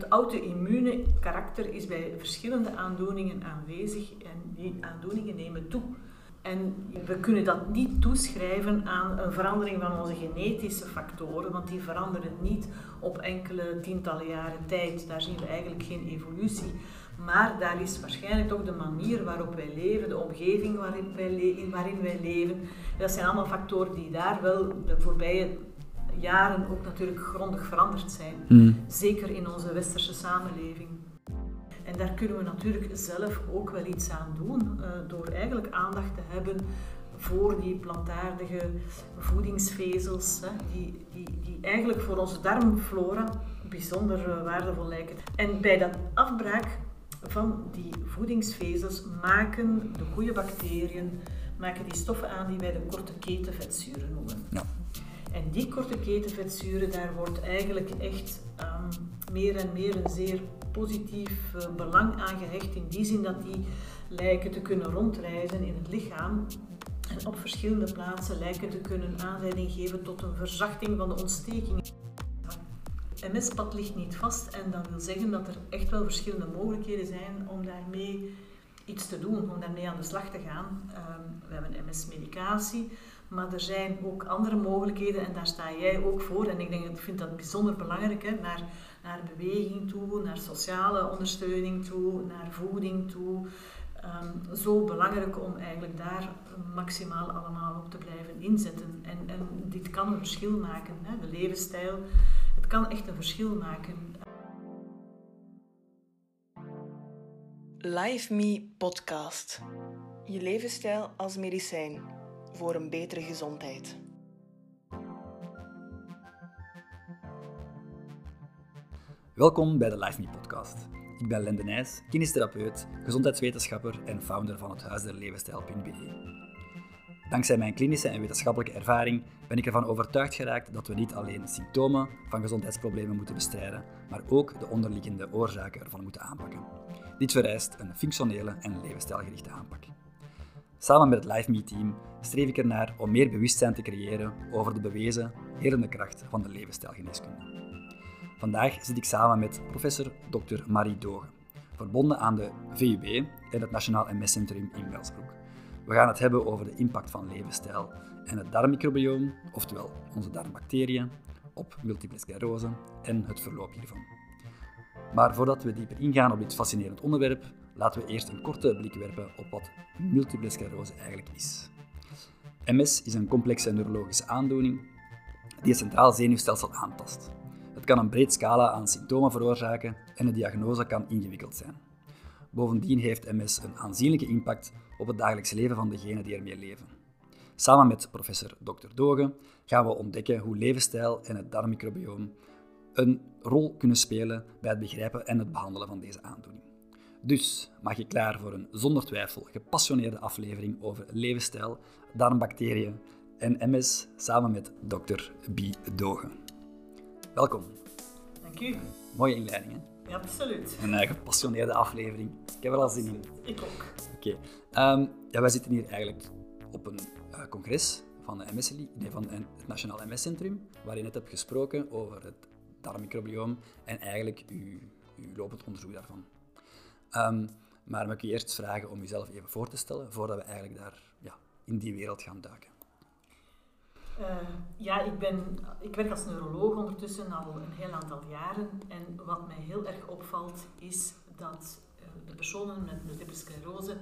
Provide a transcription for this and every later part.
het auto-immune karakter is bij verschillende aandoeningen aanwezig en die aandoeningen nemen toe. En we kunnen dat niet toeschrijven aan een verandering van onze genetische factoren, want die veranderen niet op enkele tientallen jaren tijd. Daar zien we eigenlijk geen evolutie. Maar daar is waarschijnlijk toch de manier waarop wij leven, de omgeving waarin wij, waarin wij leven. Dat zijn allemaal factoren die daar wel de voorbije jaren ook natuurlijk grondig veranderd zijn. Hmm. Zeker in onze westerse samenleving. En daar kunnen we natuurlijk zelf ook wel iets aan doen, uh, door eigenlijk aandacht te hebben voor die plantaardige voedingsvezels, hè, die, die, die eigenlijk voor onze darmflora bijzonder uh, waardevol lijken. En bij dat afbraak van die voedingsvezels maken de goede bacteriën maken die stoffen aan die wij de korte keten vetzuren noemen. Ja. En die korte keten vetzuren, daar wordt eigenlijk echt um, meer en meer een zeer positief uh, belang aan gehecht. In die zin dat die lijken te kunnen rondreizen in het lichaam en op verschillende plaatsen lijken te kunnen aanleiding geven tot een verzachting van de ontsteking. MS-pad ligt niet vast en dat wil zeggen dat er echt wel verschillende mogelijkheden zijn om daarmee iets te doen, om daarmee aan de slag te gaan. Um, we hebben MS-medicatie, maar er zijn ook andere mogelijkheden en daar sta jij ook voor. En ik denk, ik vind dat bijzonder belangrijk, hè, naar, naar beweging toe, naar sociale ondersteuning toe, naar voeding toe. Um, zo belangrijk om eigenlijk daar maximaal allemaal op te blijven inzetten. En, en dit kan een verschil maken. Hè. De levensstijl, het kan echt een verschil maken. Live Me Podcast. Je levensstijl als medicijn voor een betere gezondheid. Welkom bij de Live Me podcast. Ik ben Lende Nijs, kinestherapeut, gezondheidswetenschapper en founder van het Huis der. Dankzij mijn klinische en wetenschappelijke ervaring ben ik ervan overtuigd geraakt dat we niet alleen symptomen van gezondheidsproblemen moeten bestrijden, maar ook de onderliggende oorzaken ervan moeten aanpakken. Dit vereist een functionele en levensstijlgerichte aanpak. Samen met het Live Me team streef ik ernaar om meer bewustzijn te creëren over de bewezen helende kracht van de levensstijlgeneeskunde. Vandaag zit ik samen met professor Dr. Marie Dogen, verbonden aan de VUB en het Nationaal MS-centrum in Welsbroek. We gaan het hebben over de impact van levensstijl en het darmmicrobioom, oftewel onze darmbacteriën, op multiple sclerose en het verloop hiervan. Maar voordat we dieper ingaan op dit fascinerend onderwerp, laten we eerst een korte blik werpen op wat multiple sclerose eigenlijk is. MS is een complexe neurologische aandoening die het centraal zenuwstelsel aantast. Het kan een breed scala aan symptomen veroorzaken en de diagnose kan ingewikkeld zijn. Bovendien heeft MS een aanzienlijke impact op het dagelijks leven van degenen die ermee leven. Samen met professor Dr. Dogen gaan we ontdekken hoe levensstijl en het darmmicrobioom een rol kunnen spelen bij het begrijpen en het behandelen van deze aandoening. Dus maak je klaar voor een zonder twijfel gepassioneerde aflevering over levensstijl, darmbacteriën en MS samen met Dr. B. Dogen. Welkom. Dank u. Mooie inleiding, hè? Ja, absoluut. Een uh, gepassioneerde aflevering. Ik heb er al zin in. Ik ook. Oké. Ehm, ja, wij zitten hier eigenlijk op een uh, congres van, de MS, nee, van het Nationaal MS-centrum, waarin je net hebt gesproken over het darmmicrobioom en eigenlijk uw, uw lopend onderzoek daarvan. Um, maar ik je eerst vragen om jezelf even voor te stellen, voordat we eigenlijk daar ja, in die wereld gaan duiken. Uh, ja, ik, ben, ik werk als neuroloog ondertussen al een heel aantal jaren. En wat mij heel erg opvalt, is dat uh, de personen met multiple sclerose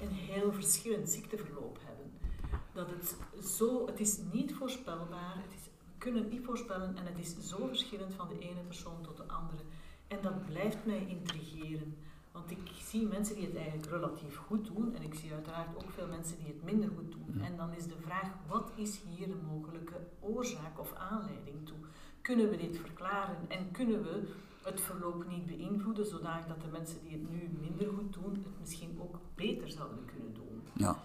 een heel verschillend ziekteverloop hebben. Dat het zo, het is niet voorspelbaar, het is, we kunnen het niet voorspellen en het is zo verschillend van de ene persoon tot de andere. En dat blijft mij intrigeren. Want ik zie mensen die het eigenlijk relatief goed doen en ik zie uiteraard ook veel mensen die het minder goed doen. En dan is de vraag, wat is hier een mogelijke oorzaak of aanleiding toe? Kunnen we dit verklaren en kunnen we het verloop niet beïnvloeden, zodat de mensen die het nu minder goed doen, het misschien ook beter zouden kunnen doen? Ja.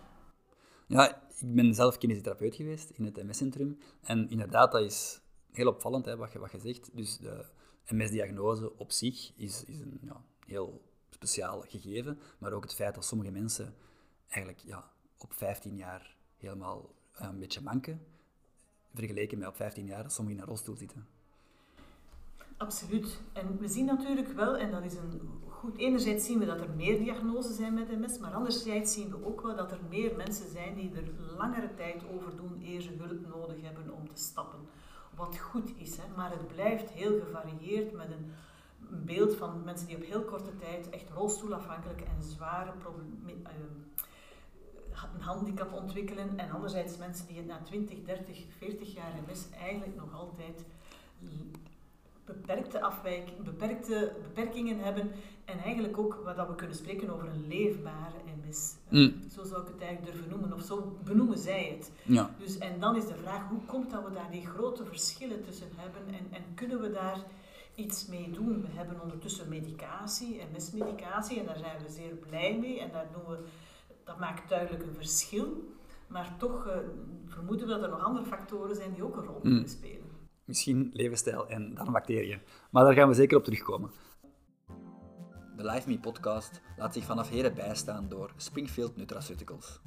Ja, ik ben zelf kinesitherapeut geweest in het MS-centrum. En inderdaad, dat is heel opvallend, hè, wat, je, wat je zegt. Dus de MS-diagnose op zich is, is een ja, heel speciaal gegeven, maar ook het feit dat sommige mensen eigenlijk ja, op 15 jaar helemaal eh, een beetje manken, vergeleken met op 15 jaar dat sommigen in rolstoel zitten. Absoluut. En we zien natuurlijk wel, en dat is een goed, enerzijds zien we dat er meer diagnoses zijn met MS, maar anderzijds zien we ook wel dat er meer mensen zijn die er langere tijd over doen eer ze hulp nodig hebben om te stappen. Wat goed is, hè? maar het blijft heel gevarieerd met een beeld van mensen die op heel korte tijd echt rolstoelafhankelijk en zware problemen een handicap ontwikkelen en anderzijds mensen die het na 20, 30, 40 jaar MS eigenlijk nog altijd beperkte, afwijking, beperkte beperkingen hebben en eigenlijk ook wat we kunnen spreken over een leefbare MS. Mm. Zo zou ik het eigenlijk durven noemen, of zo benoemen zij het. Ja. Dus, en dan is de vraag, hoe komt dat we daar die grote verschillen tussen hebben en, en kunnen we daar iets mee doen? We hebben ondertussen medicatie, MS-medicatie, en daar zijn we zeer blij mee en daar doen we dat maakt duidelijk een verschil. Maar toch uh, vermoeden we dat er nog andere factoren zijn die ook een rol kunnen mm. spelen. Misschien levensstijl en darmbacteriën. Maar daar gaan we zeker op terugkomen. De Live Me podcast laat zich vanaf heden bijstaan door Springfield Nutraceuticals.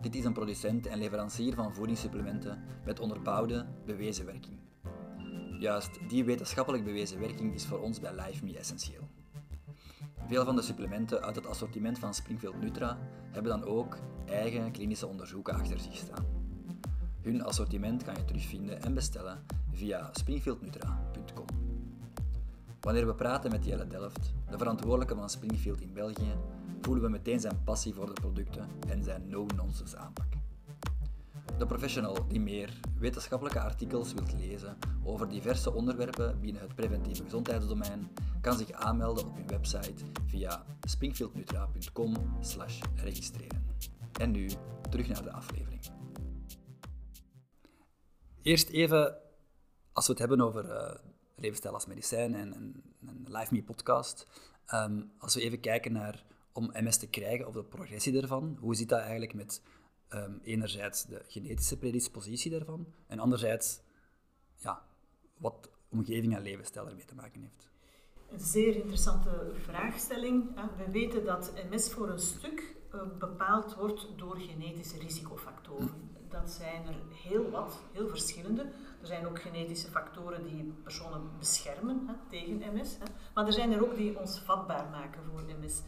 Dit is een producent en leverancier van voedingssupplementen met onderbouwde, bewezen werking. Juist die wetenschappelijk bewezen werking is voor ons bij Live Me essentieel. Veel van de supplementen uit het assortiment van Springfield Nutra hebben dan ook eigen klinische onderzoeken achter zich staan. Hun assortiment kan je terugvinden en bestellen via springfieldnutra.com. Wanneer we praten met Jelle Delft, de verantwoordelijke van Springfield in België, voelen we meteen zijn passie voor de producten en zijn no-nonsense aanpak. De professional die meer wetenschappelijke artikels wilt lezen over diverse onderwerpen binnen het preventieve gezondheidsdomein, kan zich aanmelden op hun website via springfieldnutra.com registreren. En nu terug naar de aflevering. Eerst even, als we het hebben over uh, levensstijl als medicijn en een Live Me podcast, ehm, als we even kijken naar om MS te krijgen of de progressie ervan, hoe zit dat eigenlijk met um, enerzijds de genetische predispositie daarvan en anderzijds ja, wat omgeving en levensstijl ermee te maken heeft. Een zeer interessante vraagstelling. We weten dat MS voor een stuk eh, bepaald wordt door genetische risicofactoren. Dat zijn er heel wat, heel verschillende. Er zijn ook genetische factoren die personen beschermen tegen MS. Maar er zijn er ook die ons vatbaar maken voor MS.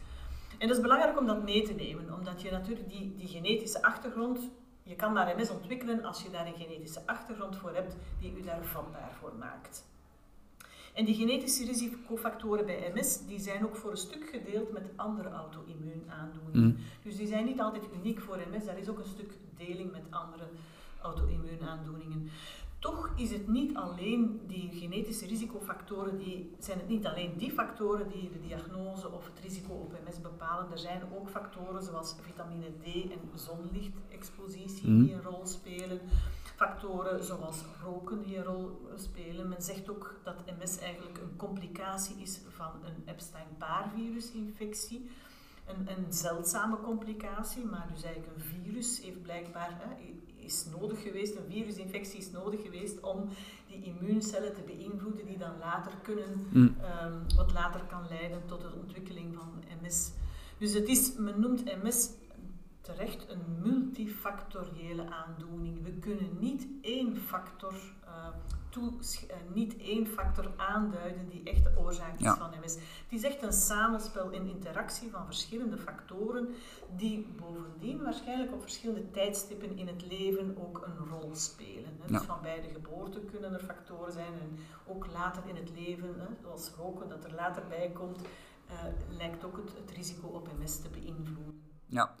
En dat is belangrijk om dat mee te nemen, omdat je natuurlijk die, die genetische achtergrond, je kan maar MS ontwikkelen als je daar een genetische achtergrond voor hebt die u daar vatbaar voor maakt. En die genetische risicofactoren bij MS, die zijn ook voor een stuk gedeeld met andere auto-immuunaandoeningen. Mm. Dus die zijn niet altijd uniek voor MS, daar is ook een stuk deling met andere auto-immuunaandoeningen. Toch is het niet alleen die genetische risicofactoren, die, zijn het niet alleen die factoren die de diagnose of het risico op MS bepalen. Er zijn ook factoren zoals vitamine D en zonlichtexpositie mm. die een rol spelen. Factoren zoals roken die een rol spelen. Men zegt ook dat MS eigenlijk een complicatie is van een Epstein-Barr-virusinfectie. Een, een zeldzame complicatie, maar dus eigenlijk een virus heeft blijkbaar hè, is nodig geweest, een virusinfectie is nodig geweest om die immuuncellen te beïnvloeden die dan later kunnen, mm. Ehm, wat later kan leiden tot de ontwikkeling van MS. Dus het is, men noemt MS terecht een multifactoriële aandoening. We kunnen niet één factor uh, niet één factor aanduiden die echt de oorzaak is van MS. Het is echt een samenspel in interactie van verschillende factoren die bovendien waarschijnlijk op verschillende tijdstippen in het leven ook een rol spelen. Hè. Dus van bij de geboorte kunnen er factoren zijn en ook later in het leven, hè, zoals roken dat er later bij komt, uh, lijkt ook het, het risico op MS te beïnvloeden. Ja,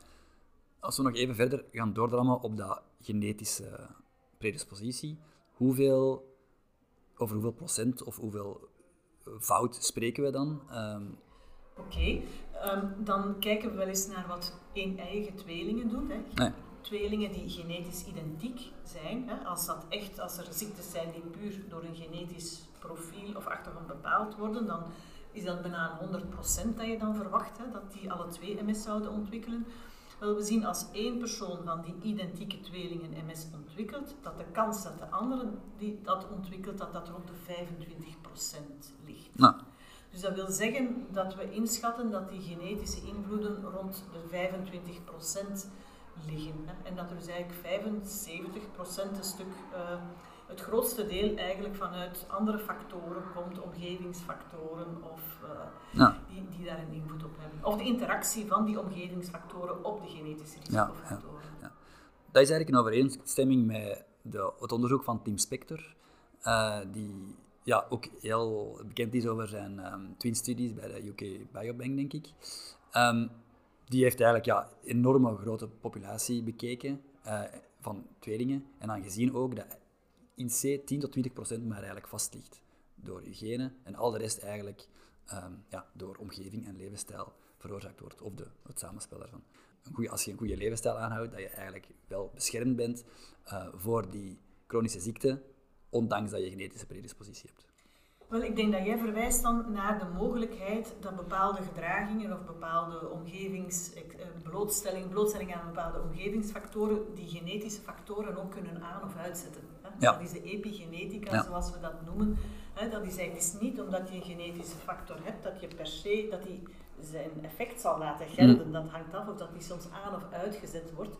als we nog even verder gaan doordrammen op dat genetische predispositie, hoeveel over hoeveel procent of hoeveel eh, fout spreken we dan? Ehm, Oké, ehm, dan kijken we wel eens naar wat een-eigen tweelingen doen. Hè. Tweelingen die genetisch identiek zijn. Hè. Als, dat echt, als er ziektes zijn die puur door een genetisch profiel of achtergrond bepaald worden, dan is dat bijna 100% dat je dan verwacht hè, dat die alle twee MS zouden ontwikkelen. Wel, we zien als één persoon van die identieke tweelingen MS ontwikkelt, dat de kans dat de andere die dat ontwikkelt, dat dat rond de 25% ligt. Nou. Dus dat wil zeggen dat we inschatten dat die genetische invloeden rond de 25% liggen. Hè? En dat er dus eigenlijk 75% een stuk uh, het grootste deel eigenlijk vanuit andere factoren komt, omgevingsfactoren of uh, die, die daar een invloed op hebben. Of de interactie van die omgevingsfactoren op de genetische risicofactoren. Ja, Dat is eigenlijk een overeenstemming met de, het onderzoek van Tim Spector, uh, die ja, ook heel bekend is over zijn um, twin studies bij de UK Biobank, denk ik. Um, die heeft eigenlijk ja, een enorme grote populatie bekeken uh, van tweelingen. En dan gezien ook dat in C 10 tot 20 procent maar eigenlijk vast ligt door hygiëne en al de rest eigenlijk um, ja, door omgeving en levensstijl veroorzaakt wordt, of de, het samenspel daarvan. Een goeie, als je een goede levensstijl aanhoudt, dat je eigenlijk wel beschermd bent uh, voor die chronische ziekte, ondanks dat je genetische predispositie hebt. Wel, ik denk dat jij verwijst dan naar de mogelijkheid dat bepaalde gedragingen of bepaalde omgevingsblootstelling, eh, blootstelling aan bepaalde omgevingsfactoren, die genetische factoren ook kunnen aan- of uitzetten. Ja. Dat is de epigenetica, zoals we dat noemen. Dat is eigenlijk niet omdat je een genetische factor hebt, dat je per se dat die zijn effect zal laten gelden. Mm. Dat hangt af of dat die soms aan- of uitgezet wordt.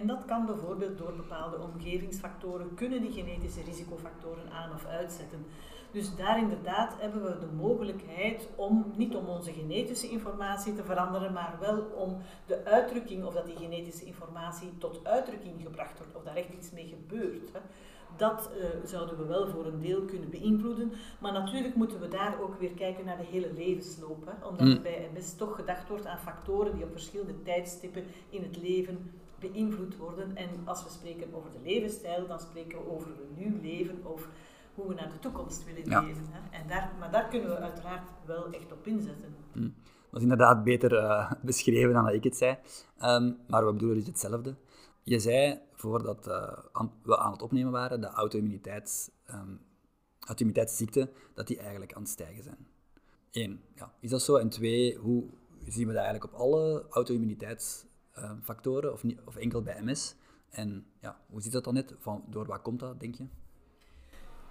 En dat kan bijvoorbeeld door bepaalde omgevingsfactoren, kunnen die genetische risicofactoren aan- of uitzetten. Dus daar inderdaad hebben we de mogelijkheid om, niet om onze genetische informatie te veranderen, maar wel om de uitdrukking, of dat die genetische informatie tot uitdrukking gebracht wordt, of daar echt iets mee gebeurt. Hè. Dat uh, zouden we wel voor een deel kunnen beïnvloeden. Maar natuurlijk moeten we daar ook weer kijken naar de hele levensloop. Hè, omdat mm. bij MS toch gedacht wordt aan factoren die op verschillende tijdstippen in het leven beïnvloed worden. En als we spreken over de levensstijl, dan spreken we over een nieuw leven of hoe we naar de toekomst willen leven. Hè? En daar, maar daar kunnen we uiteraard wel echt op inzetten. Hm. Dat is inderdaad beter uh, beschreven dan dat ik het zei. Um, maar we bedoelen dus hetzelfde. Je zei, voordat uh, we aan het opnemen waren, de auto-immuniteits, um, auto-immuniteitsziekten, dat die eigenlijk aan het stijgen zijn. Eén, ja, is dat zo? En twee, hoe zien we dat eigenlijk op alle auto-immuniteitsfactoren, uh, of, of enkel bij MS? En ja, hoe zit dat dan net? Van, door wat komt dat, denk je?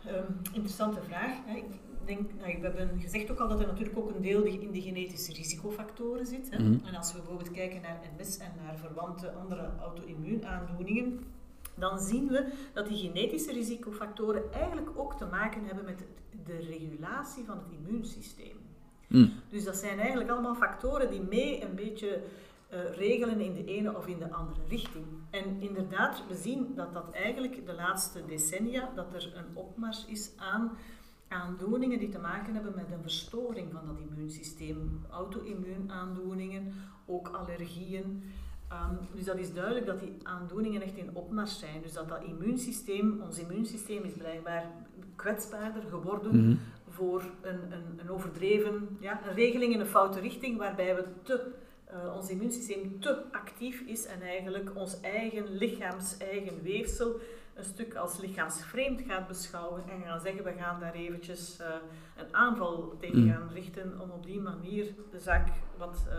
Um, interessante vraag. Ik denk, nou, we hebben gezegd ook al dat er natuurlijk ook een deel in de genetische risicofactoren zit. Hè. Mm -hmm. En als we bijvoorbeeld kijken naar MS en naar verwante andere auto-immuunaandoeningen, dan zien we dat die genetische risicofactoren eigenlijk ook te maken hebben met de regulatie van het immuunsysteem. Mm. Dus dat zijn eigenlijk allemaal factoren die mee een beetje uh, regelen in de ene of in de andere richting. En inderdaad, we zien dat dat eigenlijk de laatste decennia, dat er een opmars is aan aandoeningen die te maken hebben met een verstoring van dat immuunsysteem. Auto-immuunaandoeningen, ook allergieën. Um, dus dat is duidelijk dat die aandoeningen echt in opmars zijn. Dus dat dat immuunsysteem, ons immuunsysteem is blijkbaar kwetsbaarder geworden mm -hmm. voor een, een, een overdreven ja, een regeling in een foute richting, waarbij we te uh, ons immuunsysteem te actief is en eigenlijk ons eigen lichaams eigen weefsel een stuk als lichaamsvreemd gaat beschouwen en gaan zeggen we gaan daar eventjes uh, een aanval tegen mm. gaan richten om op die manier de zaak wat uh,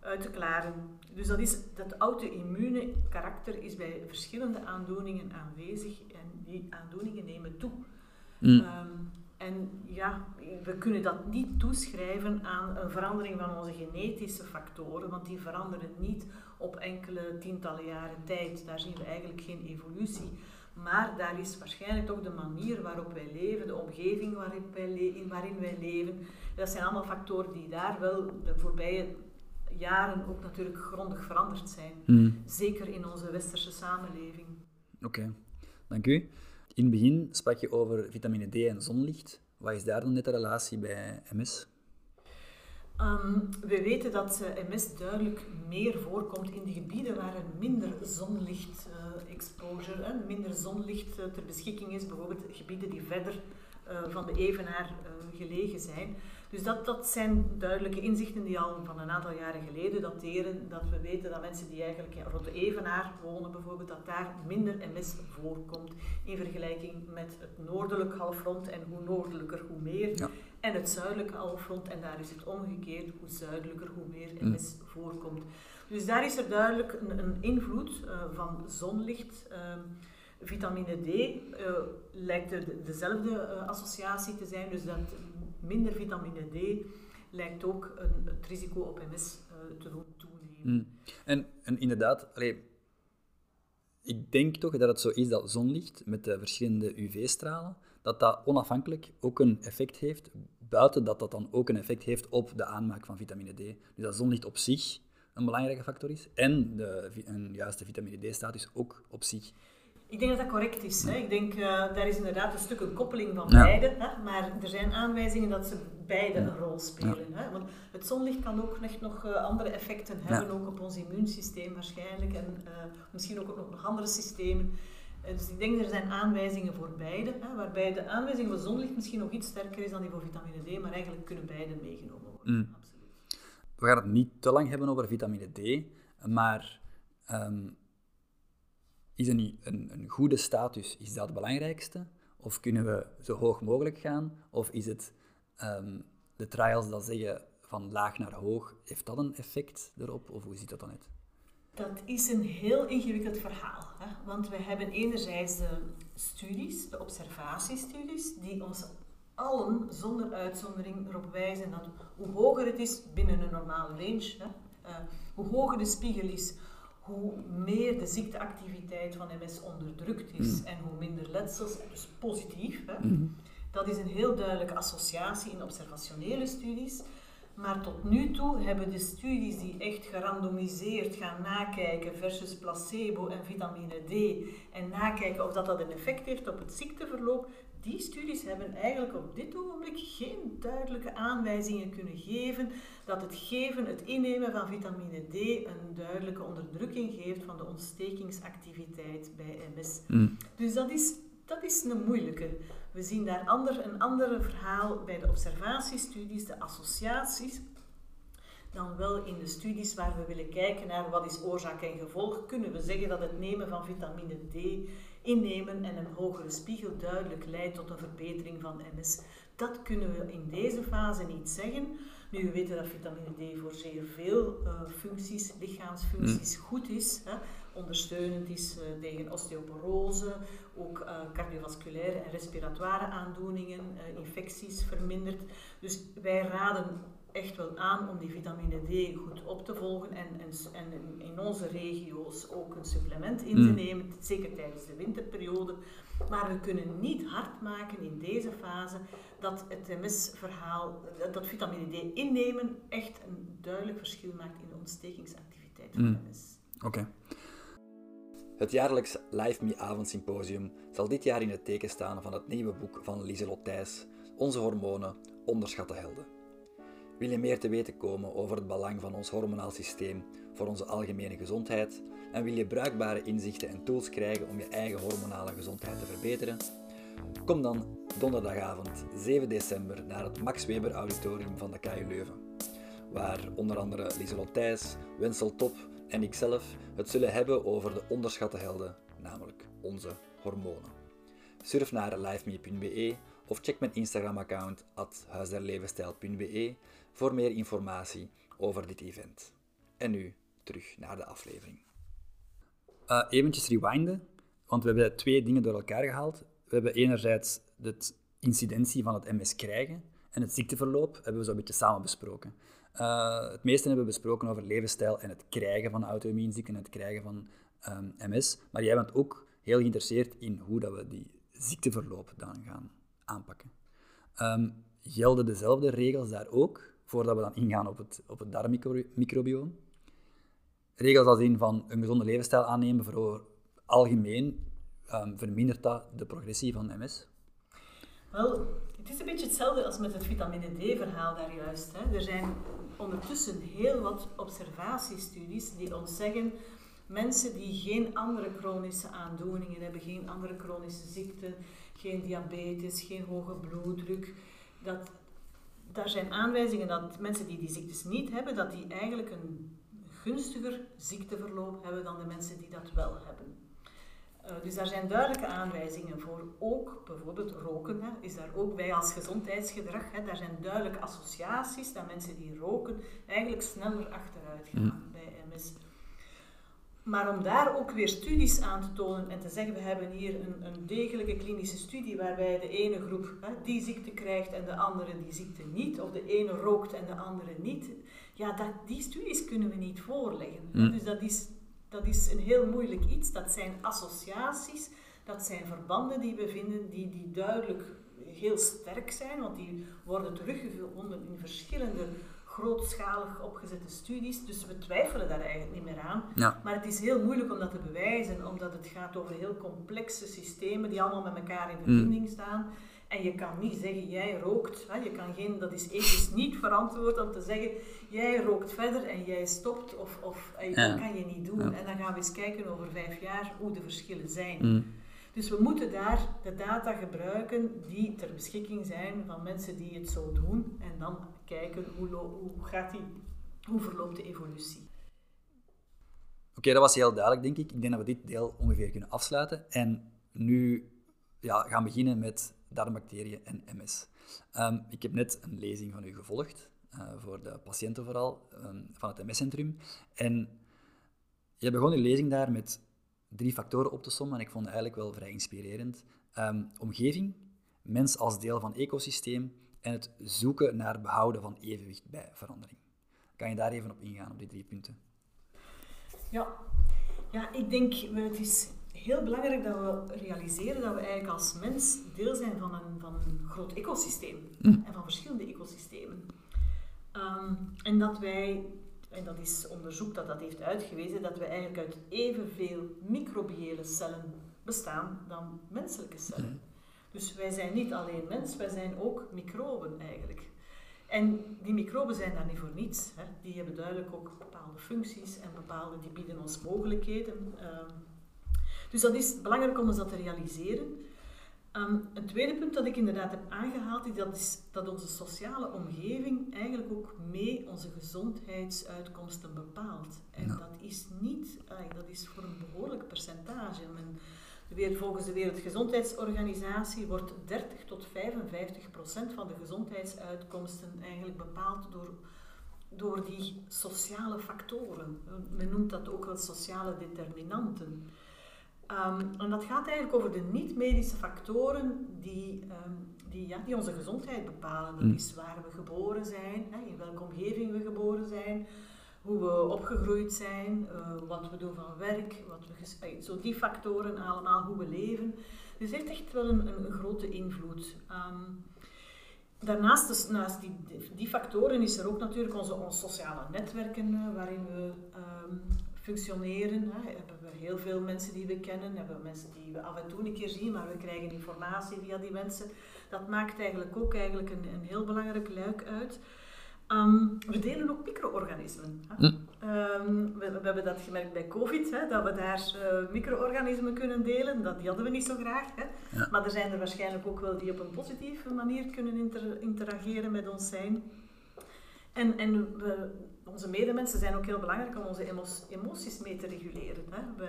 uit te klaren. Dus dat is dat auto-immune karakter is bij verschillende aandoeningen aanwezig en die aandoeningen nemen toe. Mm. Um, en ja, we kunnen dat niet toeschrijven aan een verandering van onze genetische factoren, want die veranderen niet op enkele tientallen jaren tijd. Daar zien we eigenlijk geen evolutie. Maar daar is waarschijnlijk toch de manier waarop wij leven, de omgeving waarin wij, waarin wij leven. Dat zijn allemaal factoren die daar wel de voorbije jaren ook natuurlijk grondig veranderd zijn. Mm. Zeker in onze westerse samenleving. Oké, dank u. In het begin sprak je over vitamine D en zonlicht. Wat is daar dan net de relatie bij MS? Um, we weten dat uh, MS duidelijk meer voorkomt in de gebieden waar er minder zonlicht uh, exposure, uh, minder zonlicht ter beschikking is, bijvoorbeeld gebieden die verder van de evenaar gelegen zijn. Dus dat, dat zijn duidelijke inzichten die al van een aantal jaren geleden dateren. Dat we weten dat mensen die eigenlijk rond de Evenaar wonen bijvoorbeeld, dat daar minder MS voorkomt in vergelijking met het noordelijk halfrond. En hoe noordelijker, hoe meer. En het zuidelijke halfrond, en daar is het omgekeerd. Hoe zuidelijker, hoe meer MS voorkomt. Dus daar is er duidelijk een, een invloed uh, van zonlicht. Uh, vitamine D uh, lijkt de, dezelfde uh, associatie te zijn, dus dat minder vitamine D lijkt ook een, het risico op MS uh, te doen toenemen. Mm. En, en inderdaad, allee, ik denk toch dat het zo is dat zonlicht met de verschillende UV-stralen, dat dat onafhankelijk ook een effect heeft, buiten dat dat dan ook een effect heeft op de aanmaak van vitamine D. Dus dat zonlicht op zich een belangrijke factor is en de, een juiste vitamine D-status ook op zich ik denk dat dat correct is. Hè. Ik denk, uh, daar is inderdaad een stuk een koppeling van beide. Hè. Maar er zijn aanwijzingen dat ze beide een rol spelen. Hè. Want het zonlicht kan ook echt nog uh, andere effecten hebben, ook op ons immuunsysteem waarschijnlijk. En uh, misschien ook op nog andere systemen. dus ik denk er zijn aanwijzingen voor beide. Hè, waarbij de aanwijzing van zonlicht misschien nog iets sterker is dan die voor vitamine D. Maar eigenlijk kunnen beide meegenomen worden. Mm. Absoluut. We gaan het niet te lang hebben over vitamine D. Maar... Um, is een, een, een goede status, is dat het belangrijkste? Of kunnen we zo hoog mogelijk gaan? Of is het ehm, de trials dat zeggen van laag naar hoog, heeft dat een effect erop? Of hoe ziet dat dan uit? Dat is een heel ingewikkeld verhaal. Hè? Want we hebben enerzijds de studies, de observatiestudies, die ons allen zonder uitzondering erop wijzen dat hoe hoger het is binnen een normale range, hè, uh, hoe hoger de spiegel is, hoe meer de ziekteactiviteit van MS onderdrukt is mm. en hoe minder letsels, dus positief. Hè? Mm. Dat is een heel duidelijke associatie in observationele studies. Maar tot nu toe hebben de studies die echt gerandomiseerd gaan nakijken versus placebo en vitamine D en nakijken of dat, dat een effect heeft op het ziekteverloop, die studies hebben eigenlijk op dit ogenblik geen duidelijke aanwijzingen kunnen geven dat het geven, het innemen van vitamine D een duidelijke onderdrukking geeft van de ontstekingsactiviteit bij MS. Mm. Dus dat is, dat is een moeilijke. We zien daar ander, een ander verhaal bij de observatiestudies, de associaties, dan wel in de studies waar we willen kijken naar wat is oorzaak en gevolg, kunnen we zeggen dat het nemen van vitamine D innemen en een hogere spiegel duidelijk leidt tot een verbetering van MS. Dat kunnen we in deze fase niet zeggen. Nu, we weten dat vitamine D voor zeer veel uh, functies, lichaamsfuncties, mm. goed is. Hè. Ondersteunend is uh, tegen osteoporose, ook uh, cardiovasculaire en respiratoire aandoeningen, infecties vermindert. Dus wij raden echt wel aan om die vitamine D goed op te volgen en, en, en in onze regio's ook een supplement in te mm. nemen, zeker tijdens de winterperiode. Maar we kunnen niet hard maken in deze fase dat het MS-verhaal, dat vitamine D innemen echt een duidelijk verschil maakt in de ontstekingsactiviteit van mm. MS. Oké. Het jaarlijks Live Me Avondsymposium zal dit jaar in het teken staan van het nieuwe boek van Lieselot Thijs, Onze hormonen, onderschatte helden. Wil je meer te weten komen over het belang van ons hormonaal systeem voor onze algemene gezondheid en wil je bruikbare inzichten en tools krijgen om je eigen hormonale gezondheid te verbeteren? Kom dan donderdagavond 7 december naar het Max Weber Auditorium van de KU Leuven, waar onder andere Lieselot Thijs, Wensel Top en ikzelf het zullen hebben over de onderschatte helden, namelijk onze hormonen. Surf naar liveme.be of check mijn Instagram-account at huisderlevenstijl.be voor meer informatie over dit event. En nu terug naar de aflevering. Uh, eventjes rewinden, want we hebben twee dingen door elkaar gehaald. We hebben enerzijds de incidentie van het MS krijgen en het ziekteverloop hebben we zo'n beetje samen besproken. Uh, het meeste hebben we besproken over levensstijl en het krijgen van auto-immuunziekten en het krijgen van um, ehm, MS. Maar jij bent ook heel geïnteresseerd in hoe dat we die ziekteverloop dan gaan aanpakken. Um, gelden dezelfde regels daar ook? Voordat we dan ingaan op het, op het darmmicrobioom. Regels als in van een gezonde levensstijl aannemen voor algemeen um, vermindert dat de progressie van MS? Wel, het is een beetje hetzelfde als met het vitamine D-verhaal daar juist. Hè. Er zijn ondertussen heel wat observatiestudies die ons zeggen mensen die geen andere chronische aandoeningen hebben, geen andere chronische ziekten, geen diabetes, geen hoge bloeddruk, dat daar zijn aanwijzingen dat mensen die die ziektes niet hebben, dat die eigenlijk een gunstiger ziekteverloop hebben dan de mensen die dat wel hebben. Uh, dus daar zijn duidelijke aanwijzingen voor. Ook bijvoorbeeld roken hè, is daar ook bij als gezondheidsgedrag. Hè, daar zijn duidelijke associaties dat mensen die roken eigenlijk sneller achteruit gaan mm. bij MS. Maar om daar ook weer studies aan te tonen en te zeggen, we hebben hier een, een degelijke klinische studie waarbij de ene groep hè, die ziekte krijgt en de andere die ziekte niet, of de ene rookt en de andere niet, ja, dat, die studies kunnen we niet voorleggen. Mm. Dus dat is dat is een heel moeilijk iets. Dat zijn associaties, dat zijn verbanden die we vinden, die, die duidelijk heel sterk zijn, want die worden teruggevonden in verschillende grootschalig opgezette studies. Dus we twijfelen daar eigenlijk niet meer aan. Maar het is heel moeilijk om dat te bewijzen, omdat het gaat over heel complexe systemen die allemaal met elkaar in mm. verbinding staan. En je kan niet zeggen, jij rookt. Hè? Je kan geen, dat is ethisch niet verantwoord om te zeggen, jij rookt verder en jij stopt. Of, of eh, dat kan je niet doen. En dan gaan we eens kijken over vijf jaar hoe de verschillen zijn. Mm. Dus we moeten daar de data gebruiken die ter beschikking zijn van mensen die het zo doen. En dan kijken hoe, hoe, gaat die, hoe verloopt de evolutie. Oké, dat was heel duidelijk, denk ik. Ik denk dat we dit deel ongeveer kunnen afsluiten. En nu ja, gaan beginnen met darmbacteriën en MS. Ehm, ik heb net een lezing van u gevolgd, uh, voor de patiënten vooral, um, van het MS-centrum. En je begon je lezing daar met drie factoren op te sommen en ik vond het eigenlijk wel vrij inspirerend. Um, omgeving, mens als deel van ecosysteem en het zoeken naar behouden van evenwicht bij verandering. Kan je daar even op ingaan, op die drie punten? Ja, ja ik denk, het is heel belangrijk dat we realiseren dat we eigenlijk als mens deel zijn van een, van een groot ecosysteem hm. en van verschillende ecosystemen. Um, en dat wij, en dat is onderzoek dat dat heeft uitgewezen, dat we eigenlijk uit evenveel microbiële cellen bestaan dan menselijke cellen. Hm. Dus wij zijn niet alleen mens, wij zijn ook microben eigenlijk. En die microben zijn daar niet voor niets. Hè. Die hebben duidelijk ook bepaalde functies en bepaalde, die bieden ons mogelijkheden. Um, dus dat is belangrijk om ons dat te realiseren. Um, een tweede punt dat ik inderdaad heb aangehaald, is dat, is dat onze sociale omgeving eigenlijk ook mee onze gezondheidsuitkomsten bepaalt. En dat is niet, dat is voor een behoorlijk percentage. Men, volgens de Wereldgezondheidsorganisatie wordt 30 tot 55 procent van de gezondheidsuitkomsten eigenlijk bepaald door, door die sociale factoren. Men noemt dat ook wel sociale determinanten. Um, en dat gaat eigenlijk over de niet-medische factoren die, um, die, ja, die onze gezondheid bepalen. Dat mm. is waar we geboren zijn, hè, in welke omgeving we geboren zijn, hoe we opgegroeid zijn, uh, wat we doen van werk, wat we uh, zo die factoren allemaal, hoe we leven. Dus heeft echt wel een, een, grote invloed. Um, daarnaast, dus, naast die, die factoren, is er ook natuurlijk onze, onze sociale netwerken uh, waarin we functioneren. Hè. Hebben we heel veel mensen die we kennen, hebben we mensen die we af en toe een keer zien, maar we krijgen informatie via die mensen. Dat maakt eigenlijk ook eigenlijk een, een heel belangrijk luik uit. Ehm, we delen ook micro-organismen. Hm. Ehm, we, we, hebben dat gemerkt bij COVID, hè, dat we daar uh, micro-organismen kunnen delen. Dat, die hadden we niet zo graag. Hè. Maar er zijn er waarschijnlijk ook wel die op een positieve manier kunnen inter interageren met ons zijn. En, en we, onze medemensen zijn ook heel belangrijk om onze emoties mee te reguleren. Hè. We,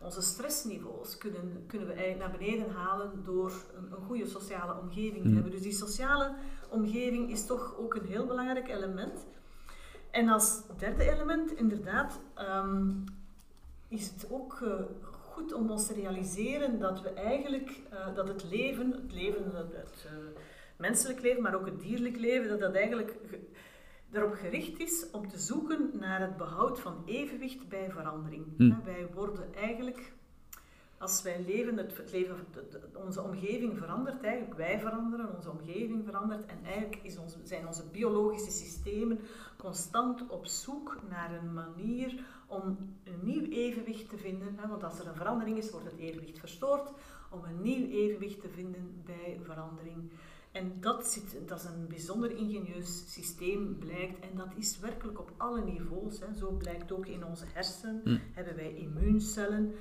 onze stressniveaus kunnen, kunnen we eigenlijk naar beneden halen door een, een goede sociale omgeving te mm. hebben. Dus die sociale omgeving is toch ook een heel belangrijk element. En als derde element, inderdaad, ehm, is het ook uh, goed om ons te realiseren dat we eigenlijk, uh, dat het leven, het leven, het, uh, menselijk leven, maar ook het dierlijk leven, dat dat eigenlijk erop gericht is om te zoeken naar het behoud van evenwicht bij verandering. Hm. Wij worden eigenlijk, als wij leven, het, leven, onze omgeving verandert eigenlijk, wij veranderen, onze omgeving verandert en eigenlijk is ons, zijn onze biologische systemen constant op zoek naar een manier om een nieuw evenwicht te vinden. Want als er een verandering is, wordt het evenwicht verstoord, om een nieuw evenwicht te vinden bij verandering. En dat, zit, dat is een bijzonder ingenieus systeem, blijkt. En dat is werkelijk op alle niveaus. Hè. Zo blijkt ook in onze hersenen, hm. hebben wij immuuncellen,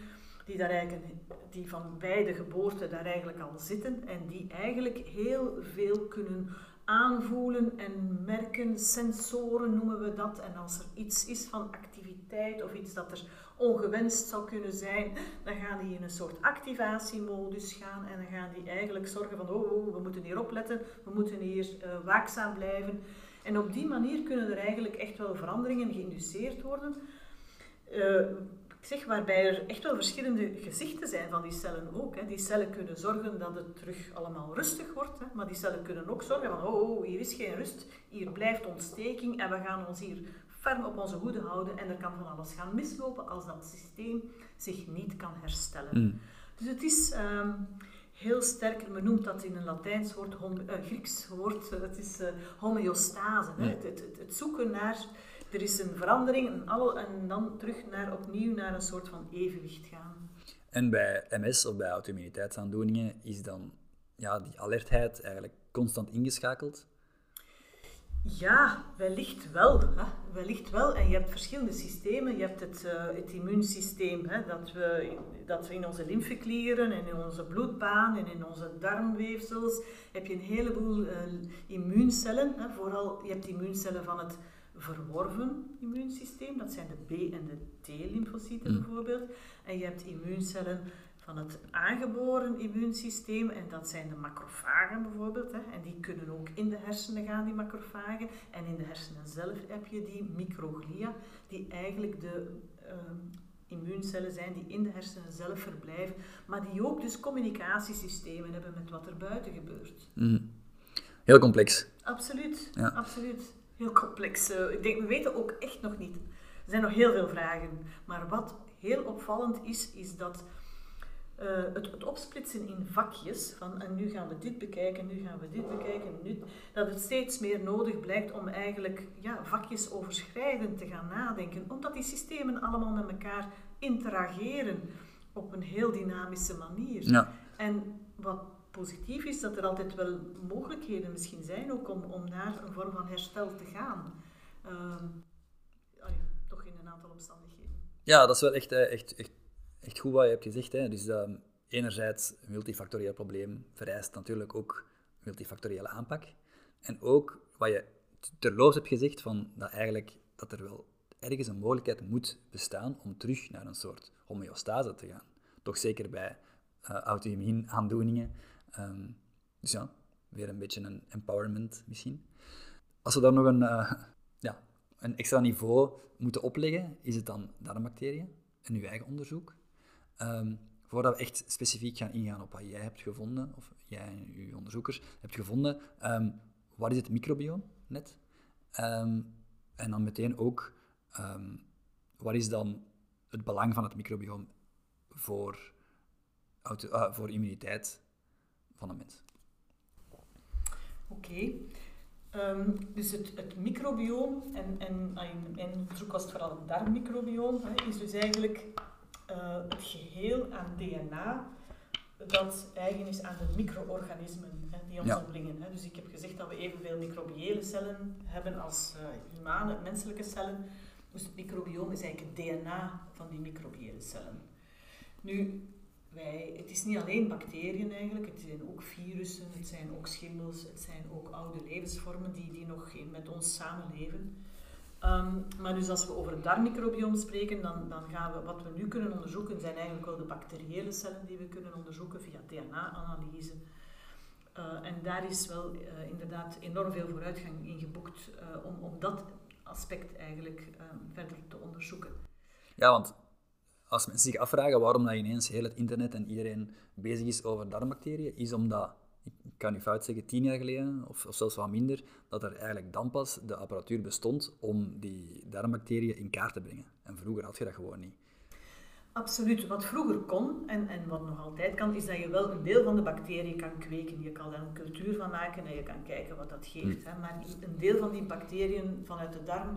die, daar eigenlijk, die van bij de geboorte daar eigenlijk al zitten. En die eigenlijk heel veel kunnen aanvoelen en merken, sensoren noemen we dat. En als er iets is van activiteit of iets dat er ongewenst zou kunnen zijn, dan gaan die in een soort activatiemodus gaan en dan gaan die eigenlijk zorgen van oh, oh we moeten hier opletten, we moeten hier uh, waakzaam blijven. En op die manier kunnen er eigenlijk echt wel veranderingen geïnduceerd worden. Uh, ik zeg waarbij er echt wel verschillende gezichten zijn van die cellen ook. Hè. Die cellen kunnen zorgen dat het terug allemaal rustig wordt, hè. maar die cellen kunnen ook zorgen van oh, oh hier is geen rust, hier blijft ontsteking en we gaan ons hier ferm op onze hoede houden en er kan van alles gaan mislopen als dat systeem zich niet kan herstellen. Mm. Dus het is ehm, heel sterk, men noemt dat in een Latijns woord, hom, eh, Grieks woord, eh, het is eh, homeostase. Hè? Het- het zoeken naar, er is een verandering alle, en dan terug naar, opnieuw naar een soort van evenwicht gaan. En bij MS of bij auto-immuniteitsaandoeningen is dan ja, die alertheid eigenlijk constant ingeschakeld. Ja, wellicht wel. Hè? Wellicht wel. En je hebt verschillende systemen. Je hebt het, eh, het immuunsysteem, hè? Dat, we, dat we in onze lymfeklieren en in onze bloedbaan en in onze darmweefsels heb je een heleboel eh, immuuncellen. Hè? Vooral, je hebt immuuncellen van het verworven immuunsysteem. Dat zijn de B- en de T-lymfocyten Mm. bijvoorbeeld. En je hebt immuuncellen van het aangeboren immuunsysteem. En dat zijn de macrofagen bijvoorbeeld. Hè. En die kunnen ook in de hersenen gaan, die macrofagen. En in de hersenen zelf heb je die microglia, die eigenlijk de ehm, immuuncellen zijn die in de hersenen zelf verblijven. Maar die ook dus communicatiesystemen hebben met wat er buiten gebeurt. Mhm. Heel complex. Absoluut, Ja. absoluut. Heel complex. ik denk, we weten ook echt nog niet. Er zijn nog heel veel vragen. Maar wat heel opvallend is, is dat eh, het, het opsplitsen in vakjes, van en nu gaan we dit bekijken, nu gaan we dit bekijken, nu, dat het steeds meer nodig blijkt om eigenlijk ja, vakjes overschrijdend te gaan nadenken. Omdat die systemen allemaal met elkaar interageren op een heel dynamische manier. Ja. En wat positief is, dat er altijd wel mogelijkheden misschien zijn ook om, om naar een vorm van herstel te gaan. Ehm, toch in een aantal omstandigheden. ja, dat is wel echt, eh, echt, echt, echt goed wat je hebt gezegd. Dus ehm, enerzijds een multifactorieel probleem vereist natuurlijk ook multifactoriële aanpak. En ook wat je terloops hebt gezegd, van dat eigenlijk dat er wel ergens een mogelijkheid moet bestaan om terug naar een soort homeostase te gaan. Toch zeker bij eh auto-immuunaandoeningen. Ehm, dus ja, weer een beetje een empowerment misschien. Als we daar nog een, eh, ja, een extra niveau moeten opleggen, is het dan darmbacteriën en uw eigen onderzoek. Ehm, voordat we echt specifiek gaan ingaan op wat jij hebt gevonden, of jij en uw onderzoekers hebt gevonden, ehm, wat is het microbioom net? En dan meteen ook, wat is dan het belang van het microbioom voor, ah, voor immuniteit van een mens? Oké. Ehm, dus het, het microbioom, en, en ah, in mijn onderzoek was het vooral het darmmicrobioom, hè, is dus eigenlijk eh, het geheel aan DNA dat eigen is aan de micro-organismen hè, die ons omringen. Hè. Dus ik heb gezegd dat we evenveel microbiële cellen hebben als eh, humane, menselijke cellen. Dus het microbioom is eigenlijk het DNA van die microbiële cellen. Nu, wij, het is niet alleen bacteriën eigenlijk, het zijn ook virussen, het zijn ook schimmels, het zijn ook oude levensvormen die, die nog met ons samenleven. Ehm, maar dus als we over het darmmicrobioom spreken, dan, dan gaan we, wat we nu kunnen onderzoeken, zijn eigenlijk wel de bacteriële cellen die we kunnen onderzoeken via DNA-analyse. Eh, en daar is wel eh, inderdaad enorm veel vooruitgang in geboekt eh, om, om dat aspect eigenlijk ehm, verder te onderzoeken. Ja, want als mensen zich afvragen waarom dat ineens heel het internet en iedereen bezig is over darmbacteriën, is omdat, ik kan u fout zeggen, tien jaar geleden, of, of zelfs wat minder, dat er eigenlijk dan pas de apparatuur bestond om die darmbacteriën in kaart te brengen. En vroeger had je dat gewoon niet. Absoluut. Wat vroeger kon en, en wat nog altijd kan, is dat je wel een deel van de bacteriën kan kweken. Je kan daar een cultuur van maken en je kan kijken wat dat geeft. Hè. Maar een deel van die bacteriën vanuit de darm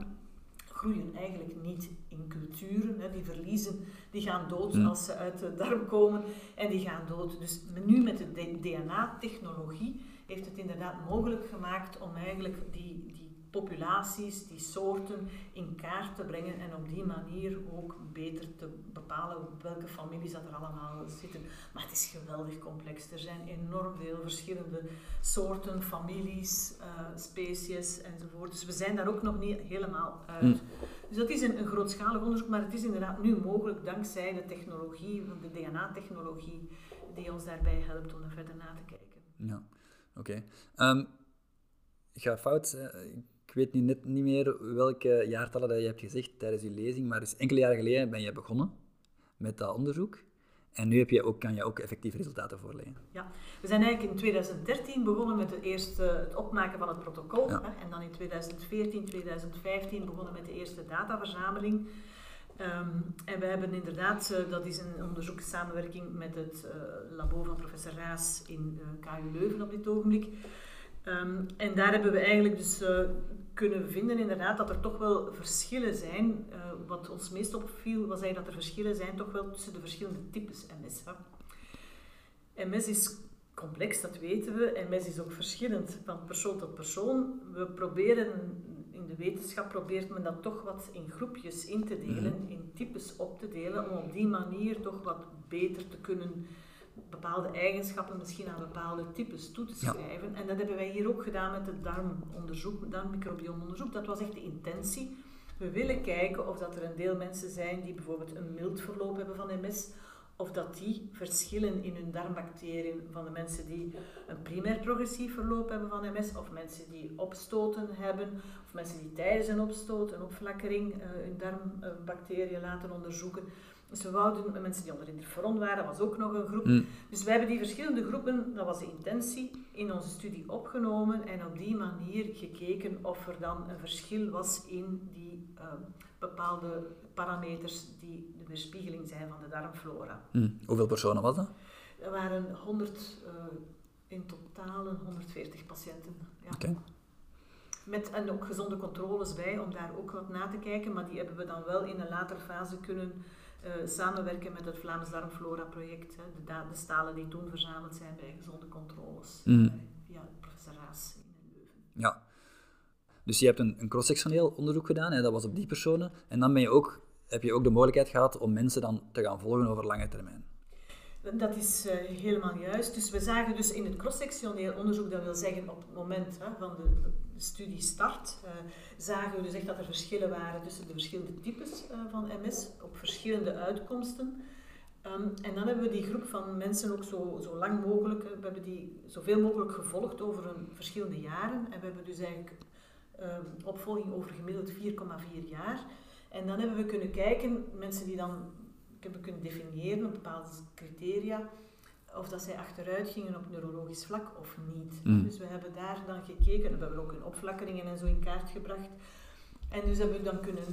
groeien eigenlijk niet in culturen. Hè. Die verliezen, die gaan dood Mm. als ze uit de darm komen en die gaan dood. Dus nu met de DNA-technologie heeft het inderdaad mogelijk gemaakt om eigenlijk die, die populaties, die soorten in kaart te brengen en op die manier ook beter te bepalen welke families dat er allemaal zitten. Maar het is geweldig complex. Er zijn enorm veel verschillende soorten, families, eh, species enzovoort. Dus we zijn daar ook nog niet helemaal uit. Mm. Dus dat is een, een grootschalig onderzoek, maar het is inderdaad nu mogelijk dankzij de technologie, de DNA-technologie, die ons daarbij helpt om er verder na te kijken. Ja, oké. Ehm, ik ga fout. eh, weet nu net niet meer welke jaartallen dat je hebt gezegd tijdens je lezing, maar dus enkele jaren geleden ben je begonnen met dat onderzoek. En nu heb je ook, kan je ook effectieve resultaten voorleggen. Ja, we zijn eigenlijk in 2013 begonnen met het eerste, het opmaken van het protocol. Ja. Hè, en dan in 2014, 2015 begonnen met de eerste dataverzameling. Ehm, en we hebben inderdaad, eh, dat is een onderzoekssamenwerking met het eh, labo van professor Raas in eh, KU Leuven op dit ogenblik. Ehm, en daar hebben we eigenlijk dus eh, kunnen vinden inderdaad dat er toch wel verschillen zijn. Eh, wat ons meest opviel was eigenlijk dat er verschillen zijn toch wel tussen de verschillende types MS. Hè. MS is complex, dat weten we. MS is ook verschillend van persoon tot persoon. We proberen, in de wetenschap probeert men dat toch wat in groepjes in te delen, in types op te delen, om op die manier toch wat beter te kunnen bepaalde eigenschappen misschien aan bepaalde types toe te Ja. schrijven. En dat hebben wij hier ook gedaan met het darmonderzoek, darmmicrobiomonderzoek. Dat was echt de intentie. We willen kijken of dat er een deel mensen zijn die bijvoorbeeld een mild verloop hebben van MS, of dat die verschillen in hun darmbacteriën van de mensen die een primair progressief verloop hebben van MS, of mensen die opstoten hebben, of mensen die tijdens een opstoot, een opflakkering, eh, hun darmbacteriën laten onderzoeken. Dus we wouden met mensen die onder interferon waren, dat was ook nog een groep. Mm. Dus wij hebben die verschillende groepen, dat was de intentie, in onze studie opgenomen en op die manier gekeken of er dan een verschil was in die eh, bepaalde parameters die de weerspiegeling zijn van de darmflora. Mm. Hoeveel personen was dat? Er waren 100, eh, in totaal een 140 patiënten. Ja. Met, en ook gezonde controles bij om daar ook wat na te kijken, maar die hebben we dan wel in een later fase kunnen samenwerken met het Vlaams Darmflora project. Hè, de, de stalen die toen verzameld zijn bij gezonde controles. Eh, via professor Raas in Leuven. Ja. Dus je hebt een, een cross-sectioneel onderzoek gedaan, hè, dat was op die personen. En dan ben je ook, heb je ook de mogelijkheid gehad om mensen dan te gaan volgen over lange termijn. Dat is eh, helemaal juist. Dus we zagen dus in het cross-sectioneel onderzoek, dat wil zeggen op het moment hè, van de, studiestart, eh, zagen we dus echt dat er verschillen waren tussen de verschillende types eh, van MS, op verschillende uitkomsten. Ehm, en dan hebben we die groep van mensen ook zo, zo lang mogelijk, we hebben die zoveel mogelijk gevolgd over een verschillende jaren. En we hebben dus eigenlijk ehm, opvolging over gemiddeld 4,4 jaar. En dan hebben we kunnen kijken, mensen die dan hebben kunnen definiëren op bepaalde criteria, of dat zij achteruit gingen op neurologisch vlak of niet. Mm. Dus we hebben daar dan gekeken, we hebben ook hun opflakkeringen en zo in kaart gebracht. En dus hebben we dan kunnen,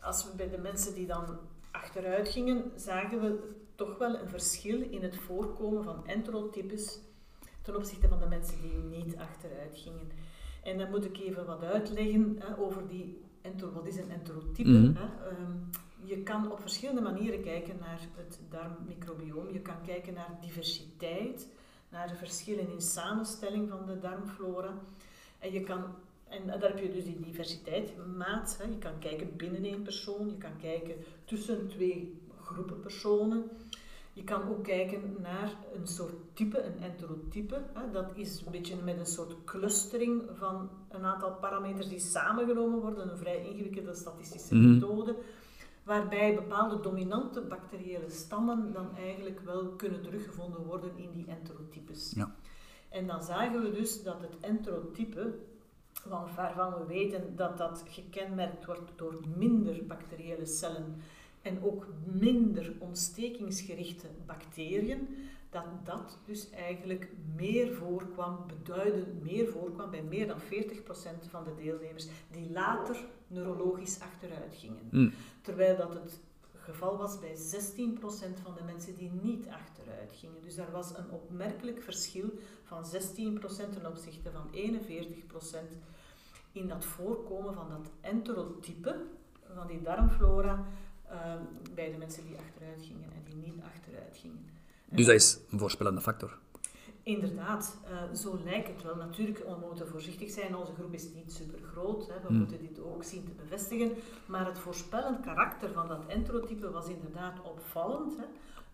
als we bij de mensen die dan achteruit gingen, zagen we toch wel een verschil in het voorkomen van enterotypes ten opzichte van de mensen die niet achteruit gingen. En dan moet ik even wat uitleggen hè, over die enter, wat is een enterotype. Mhm. Hè? Ehm, je kan op verschillende manieren kijken naar het darmmicrobioom. Je kan kijken naar diversiteit, naar de verschillen in samenstelling van de darmflora. En, je kan, en daar heb je dus die diversiteit, maat. Hè. Je kan kijken binnen één persoon, je kan kijken tussen twee groepen personen. Je kan ook kijken naar een soort type, een enterotype. Hè. Dat is een beetje met een soort clustering van een aantal parameters die samengenomen worden, een vrij ingewikkelde statistische Mhm. methode waarbij bepaalde dominante bacteriële stammen dan eigenlijk wel kunnen teruggevonden worden in die enterotypes. Ja. En dan zagen we dus dat het enterotype, wa- waarvan we weten dat dat gekenmerkt wordt door minder bacteriële cellen en ook minder ontstekingsgerichte bacteriën, dat dat dus eigenlijk meer voorkwam, beduidend meer voorkwam bij meer dan 40% van de deelnemers die later neurologisch achteruit gingen. Mm. Terwijl dat het geval was bij 16% van de mensen die niet achteruit gingen. Dus daar was een opmerkelijk verschil van 16% ten opzichte van 41% in dat voorkomen van dat enterotype van die darmflora eh, bij de mensen die achteruit gingen en die niet achteruit gingen. Dus dat is een voorspellende factor. Inderdaad, eh, zo lijkt het wel. Natuurlijk, we moeten voorzichtig zijn. Onze groep is niet super groot. Hè. We Hmm. moeten dit ook zien te bevestigen. Maar het voorspellend karakter van dat enterotype was inderdaad opvallend. Hè.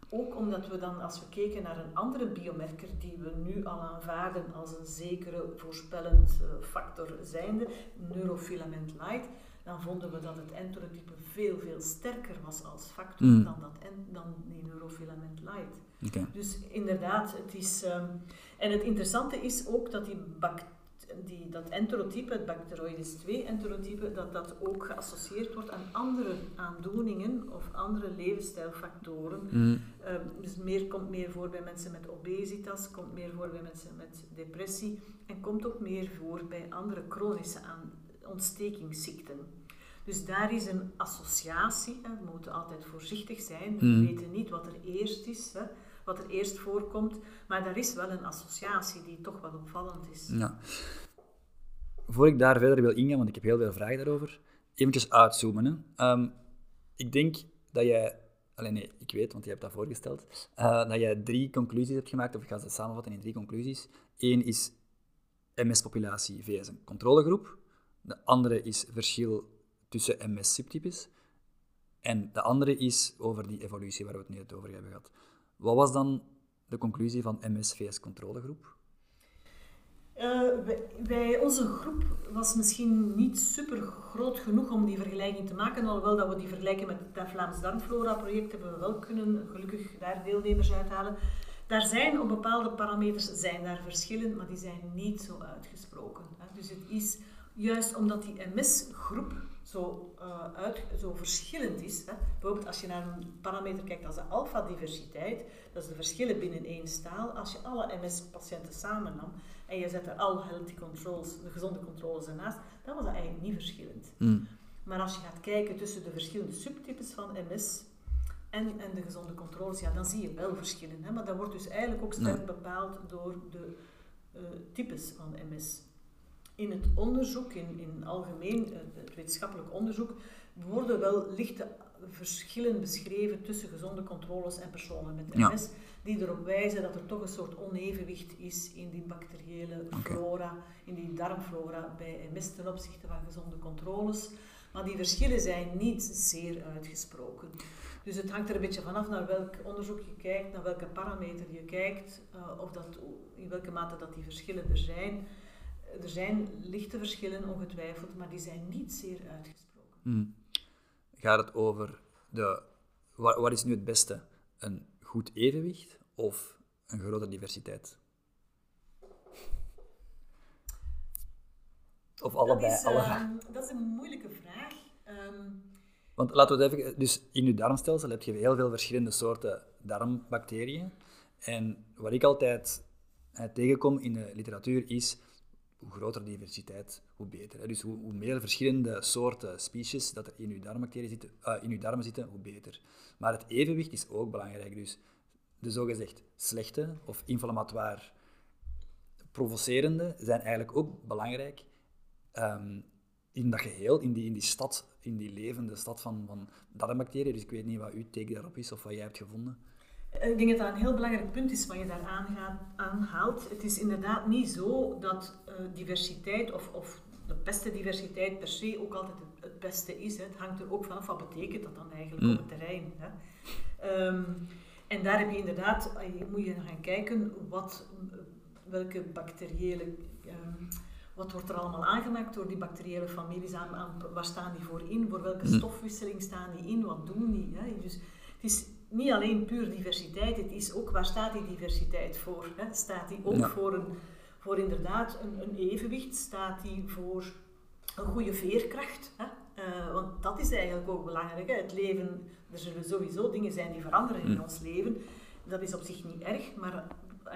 Ook omdat we dan, als we keken naar een andere biomarker die we nu al aanvaarden als een zekere voorspellend eh, factor zijnde, neurofilament light, dan vonden we dat het enterotype veel, veel sterker was als factor Hmm. dan, dat, en, dan die neurofilament light. Dus inderdaad, het is. ehm, en het interessante is ook dat die die, dat enterotype, het Bacteroides 2 enterotype, dat dat ook geassocieerd wordt aan andere aandoeningen of andere levensstijlfactoren. Mm. Ehm, dus meer komt meer voor bij mensen met obesitas, komt meer voor bij mensen met depressie en komt ook meer voor bij andere chronische aan, ontstekingsziekten. Dus daar is een associatie. Hè. We moeten altijd voorzichtig zijn. We Mm. weten niet wat er eerst is, hè, wat er eerst voorkomt. Maar daar is wel een associatie die toch wel opvallend is. Ja. Voor ik daar verder wil ingaan, want ik heb heel veel vragen daarover, eventjes uitzoomen. Ehm, ik denk dat jij, alleen nee, ik weet, want je hebt dat voorgesteld, eh, dat jij drie conclusies hebt gemaakt, of ik ga ze samenvatten in drie conclusies. Eén is MS-populatie vs een controlegroep. De andere is verschil tussen MS-subtypes. En de andere is over die evolutie waar we het net over hebben gehad. Wat was dan de conclusie van MS vs controlegroep? Eh, wij, onze groep was misschien niet super groot genoeg om die vergelijking te maken, alhoewel dat we die vergelijking met het Vlaams Darmflora-project hebben we wel kunnen gelukkig daar deelnemers uithalen. Daar zijn op bepaalde parameters zijn daar verschillen, maar die zijn niet zo uitgesproken. Hè. Dus het is juist omdat die MS-groep zo, eh, uit, zo verschillend is. Hè. Bijvoorbeeld als je naar een parameter kijkt als de alpha-diversiteit, dat is de verschillen binnen één staal. Als je alle MS-patiënten samennam en je zet er al healthy controls, de gezonde controles ernaast, dan was dat eigenlijk niet verschillend. Mm. Maar als je gaat kijken tussen de verschillende subtypes van MS en, en de gezonde controles, ja, dan zie je wel verschillen. Hè? Maar dat wordt dus eigenlijk ook sterk bepaald door de eh, types van MS. In het onderzoek, in, in algemeen, eh, het wetenschappelijk onderzoek, worden wel lichte verschillen beschreven tussen gezonde controles en personen met Ja. MS, die erop wijzen dat er toch een soort onevenwicht is in die bacteriële flora, in die darmflora bij MS ten opzichte van gezonde controles. Maar die verschillen zijn niet zeer uitgesproken. Dus het hangt er een beetje vanaf naar welk onderzoek je kijkt, naar welke parameter je kijkt, eh, of dat, in welke mate dat die verschillen er zijn. Er zijn lichte verschillen ongetwijfeld, maar die zijn niet zeer uitgesproken. Mm. Gaat het over de, wat, wat is nu het beste? Een goed evenwicht of een grote diversiteit? Of allebei? dat, is, allebei. ehm, dat is een moeilijke vraag. Ehm, Want laten we het even... Dus in je darmstelsel heb je heel veel verschillende soorten darmbacteriën. En wat ik altijd eh, tegenkom in de literatuur is... Hoe groter de diversiteit, hoe beter. Dus hoe, hoe meer verschillende soorten species dat er in je, darmbacteriën zitten, eh, in je darmen zitten, hoe beter. Maar het evenwicht is ook belangrijk. Dus de zogezegd slechte of inflammatoire provocerende zijn eigenlijk ook belangrijk ehm, in dat geheel, in die, in die stad, in die levende stad van, van darmbacteriën. Dus ik weet niet wat uw take daarop is of wat jij hebt gevonden. Ik denk dat dat een heel belangrijk punt is wat je daar aangaat, aanhaalt. Het is inderdaad niet zo dat eh, diversiteit of, of de beste diversiteit per se ook altijd het, beste is. Hè. Het hangt er ook vanaf wat betekent dat dan eigenlijk Mm. op het terrein. Hè. Ehm, en daar heb je inderdaad, eh, moet je gaan kijken wat, welke bacteriële, ehm, wat wordt er allemaal aangemaakt door die bacteriële families, aan, aan- waar staan die voor in, voor welke Mm. stofwisseling staan die in, wat doen die. Hè. Dus het is niet alleen puur diversiteit, het is ook waar staat die diversiteit voor. Hè? Staat die ook Ja. voor, een, voor inderdaad een, een evenwicht? Staat die voor een goede veerkracht? Hè? Eh, want dat is eigenlijk ook belangrijk. Hè? Het leven, er zullen sowieso dingen zijn die veranderen in Mm. ons leven. Dat is op zich niet erg, maar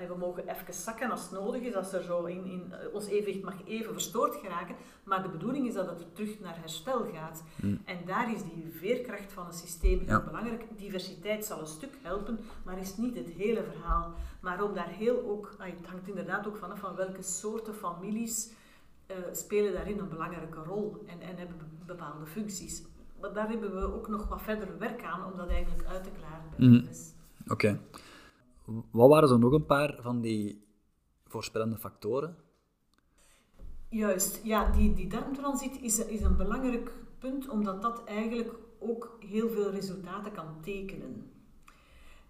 we mogen even zakken als het nodig is, als er zo in, in, eh, ons evenwicht mag even verstoord geraken. Maar de bedoeling is dat het terug naar herstel gaat. Mm. En daar is die veerkracht van een systeem heel Ja. belangrijk. Diversiteit zal een stuk helpen, maar is niet het hele verhaal. Maar om daar heel ook, het hangt inderdaad ook vanaf van welke soorten families eh, spelen daarin een belangrijke rol en, en hebben be- bepaalde functies. Maar daar hebben we ook nog wat verder werk aan om dat eigenlijk uit te klaren bij. MS. Oké. Wat waren zo nog een paar van die voorspellende factoren? Juist, ja, die, die darmtransit is, is een belangrijk punt, omdat dat eigenlijk ook heel veel resultaten kan tekenen.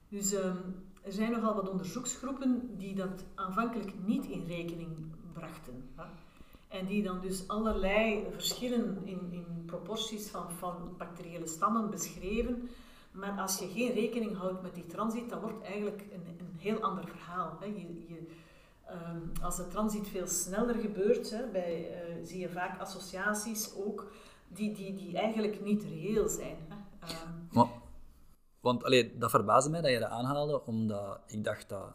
Dus ehm, er zijn nogal wat onderzoeksgroepen die dat aanvankelijk niet in rekening brachten. hè. En die dan dus allerlei verschillen in, in proporties van, van bacteriële stammen beschreven. Maar als je geen rekening houdt met die transit, dan wordt eigenlijk een, een heel ander verhaal. Hè. Je, je, Ehm, als de transit veel sneller gebeurt, hè, bij, uh, zie je vaak associaties ook die, die, die eigenlijk niet reëel zijn. Hè. Um, want allee, dat verbaasde mij dat je dat aanhaalde, omdat ik dacht dat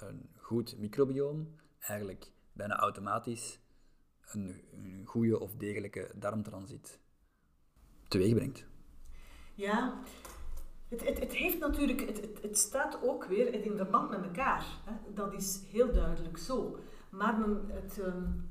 een goed microbioom eigenlijk bijna automatisch een, een goede of degelijke darmtransit teweeg brengt. Ja, het, het, het, heeft natuurlijk, het, het, het, staat ook weer in verband met elkaar. Hè. Dat is heel duidelijk zo. Maar men, het, um,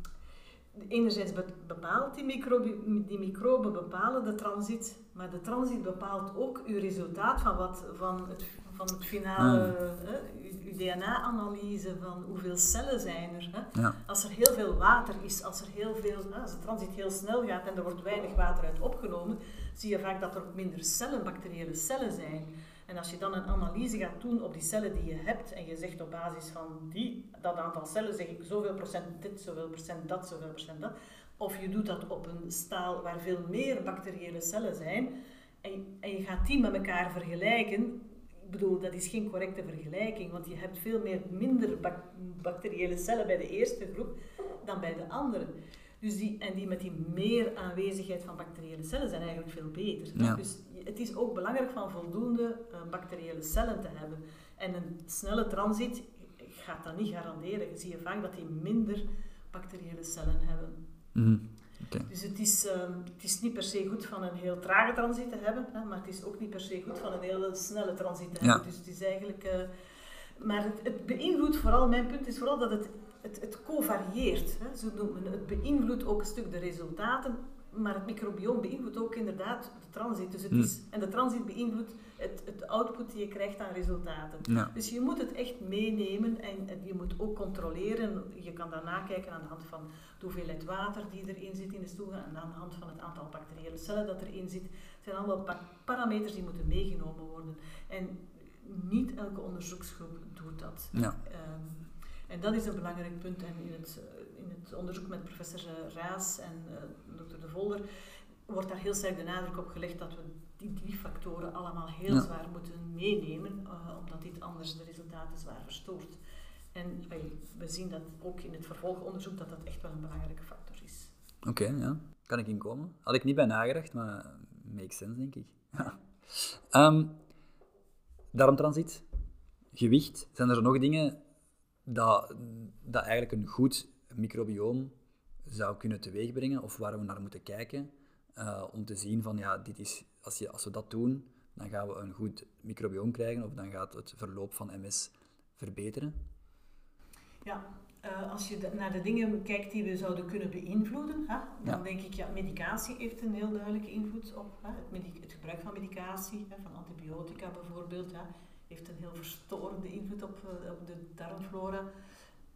enerzijds bepaalt die microben, die microben bepalen de transit, maar de transit bepaalt ook uw resultaat van, wat, van, het, van het finale, hmm. uw DNA-analyse van hoeveel cellen zijn er. Hè. Ja. Als er heel veel water is, als, er heel veel, als de transit heel snel gaat en er wordt weinig water uit opgenomen, zie je vaak dat er ook minder cellen, bacteriële cellen zijn. En als je dan een analyse gaat doen op die cellen die je hebt en je zegt op basis van die, dat aantal cellen zeg ik zoveel procent dit, zoveel procent dat, zoveel procent dat. Of je doet dat op een staal waar veel meer bacteriële cellen zijn en, en je gaat die met elkaar vergelijken. Ik bedoel, dat is geen correcte vergelijking, want je hebt veel meer minder bacteriële cellen bij de eerste groep dan bij de andere. Dus die, en die met die meer aanwezigheid van bacteriële cellen zijn eigenlijk veel beter. Dus het is ook belangrijk van voldoende uh, bacteriële cellen te hebben. En een snelle transit gaat dat niet garanderen. Je ziet je vaak dat die minder bacteriële cellen hebben. Mm Dus het is, uh, het is niet per se goed van een heel trage transit te hebben, hè, maar het is ook niet per se goed van een hele snelle transit te hebben. Dus het is eigenlijk... Uh, maar het, het beïnvloedt vooral, mijn punt is vooral dat het het, het covarieert. Hè, zo noemt men het. beïnvloedt ook een stuk de resultaten, maar het microbioom beïnvloedt ook inderdaad de transit. Dus het hmm. is, en de transit beïnvloedt het, het output die je krijgt aan resultaten. Dus je moet het echt meenemen en, en, je moet ook controleren. Je kan daarna kijken aan de hand van de hoeveelheid water die erin zit in de stoel en aan de hand van het aantal bacteriële cellen dat erin zit. Het zijn allemaal parameters die moeten meegenomen worden. En niet elke onderzoeksgroep doet dat. Ja. Um, en dat is een belangrijk punt. En in het, eh, in het onderzoek met professor eh, Raas en uh, dokter De Volder wordt daar heel sterk de nadruk op gelegd dat we die drie factoren allemaal heel zwaar moeten meenemen, uh, omdat dit anders de resultaten zwaar verstoort. En we zien dat ook in het vervolgonderzoek dat dat echt wel een belangrijke factor is. Oké, ja. Kan ik inkomen? Had ik niet bij nagedacht, maar makes sense, denk ik. um, darmtransit, gewicht. Zijn er nog dingen dat, dat eigenlijk een goed microbioom zou kunnen teweegbrengen, of waar we naar moeten kijken, uh, om te zien van ja, dit is, als, je, als we dat doen, dan gaan we een goed microbioom krijgen, of dan gaat het verloop van MS verbeteren? Ja, uh, als je de, naar de dingen kijkt die we zouden kunnen beïnvloeden, hè, dan denk ik, ja, medicatie heeft een heel duidelijke invloed op hè, het, het, gebruik van medicatie, hè, van antibiotica bijvoorbeeld. Hè, heeft een heel verstorende invloed op, eh, op de darmflora.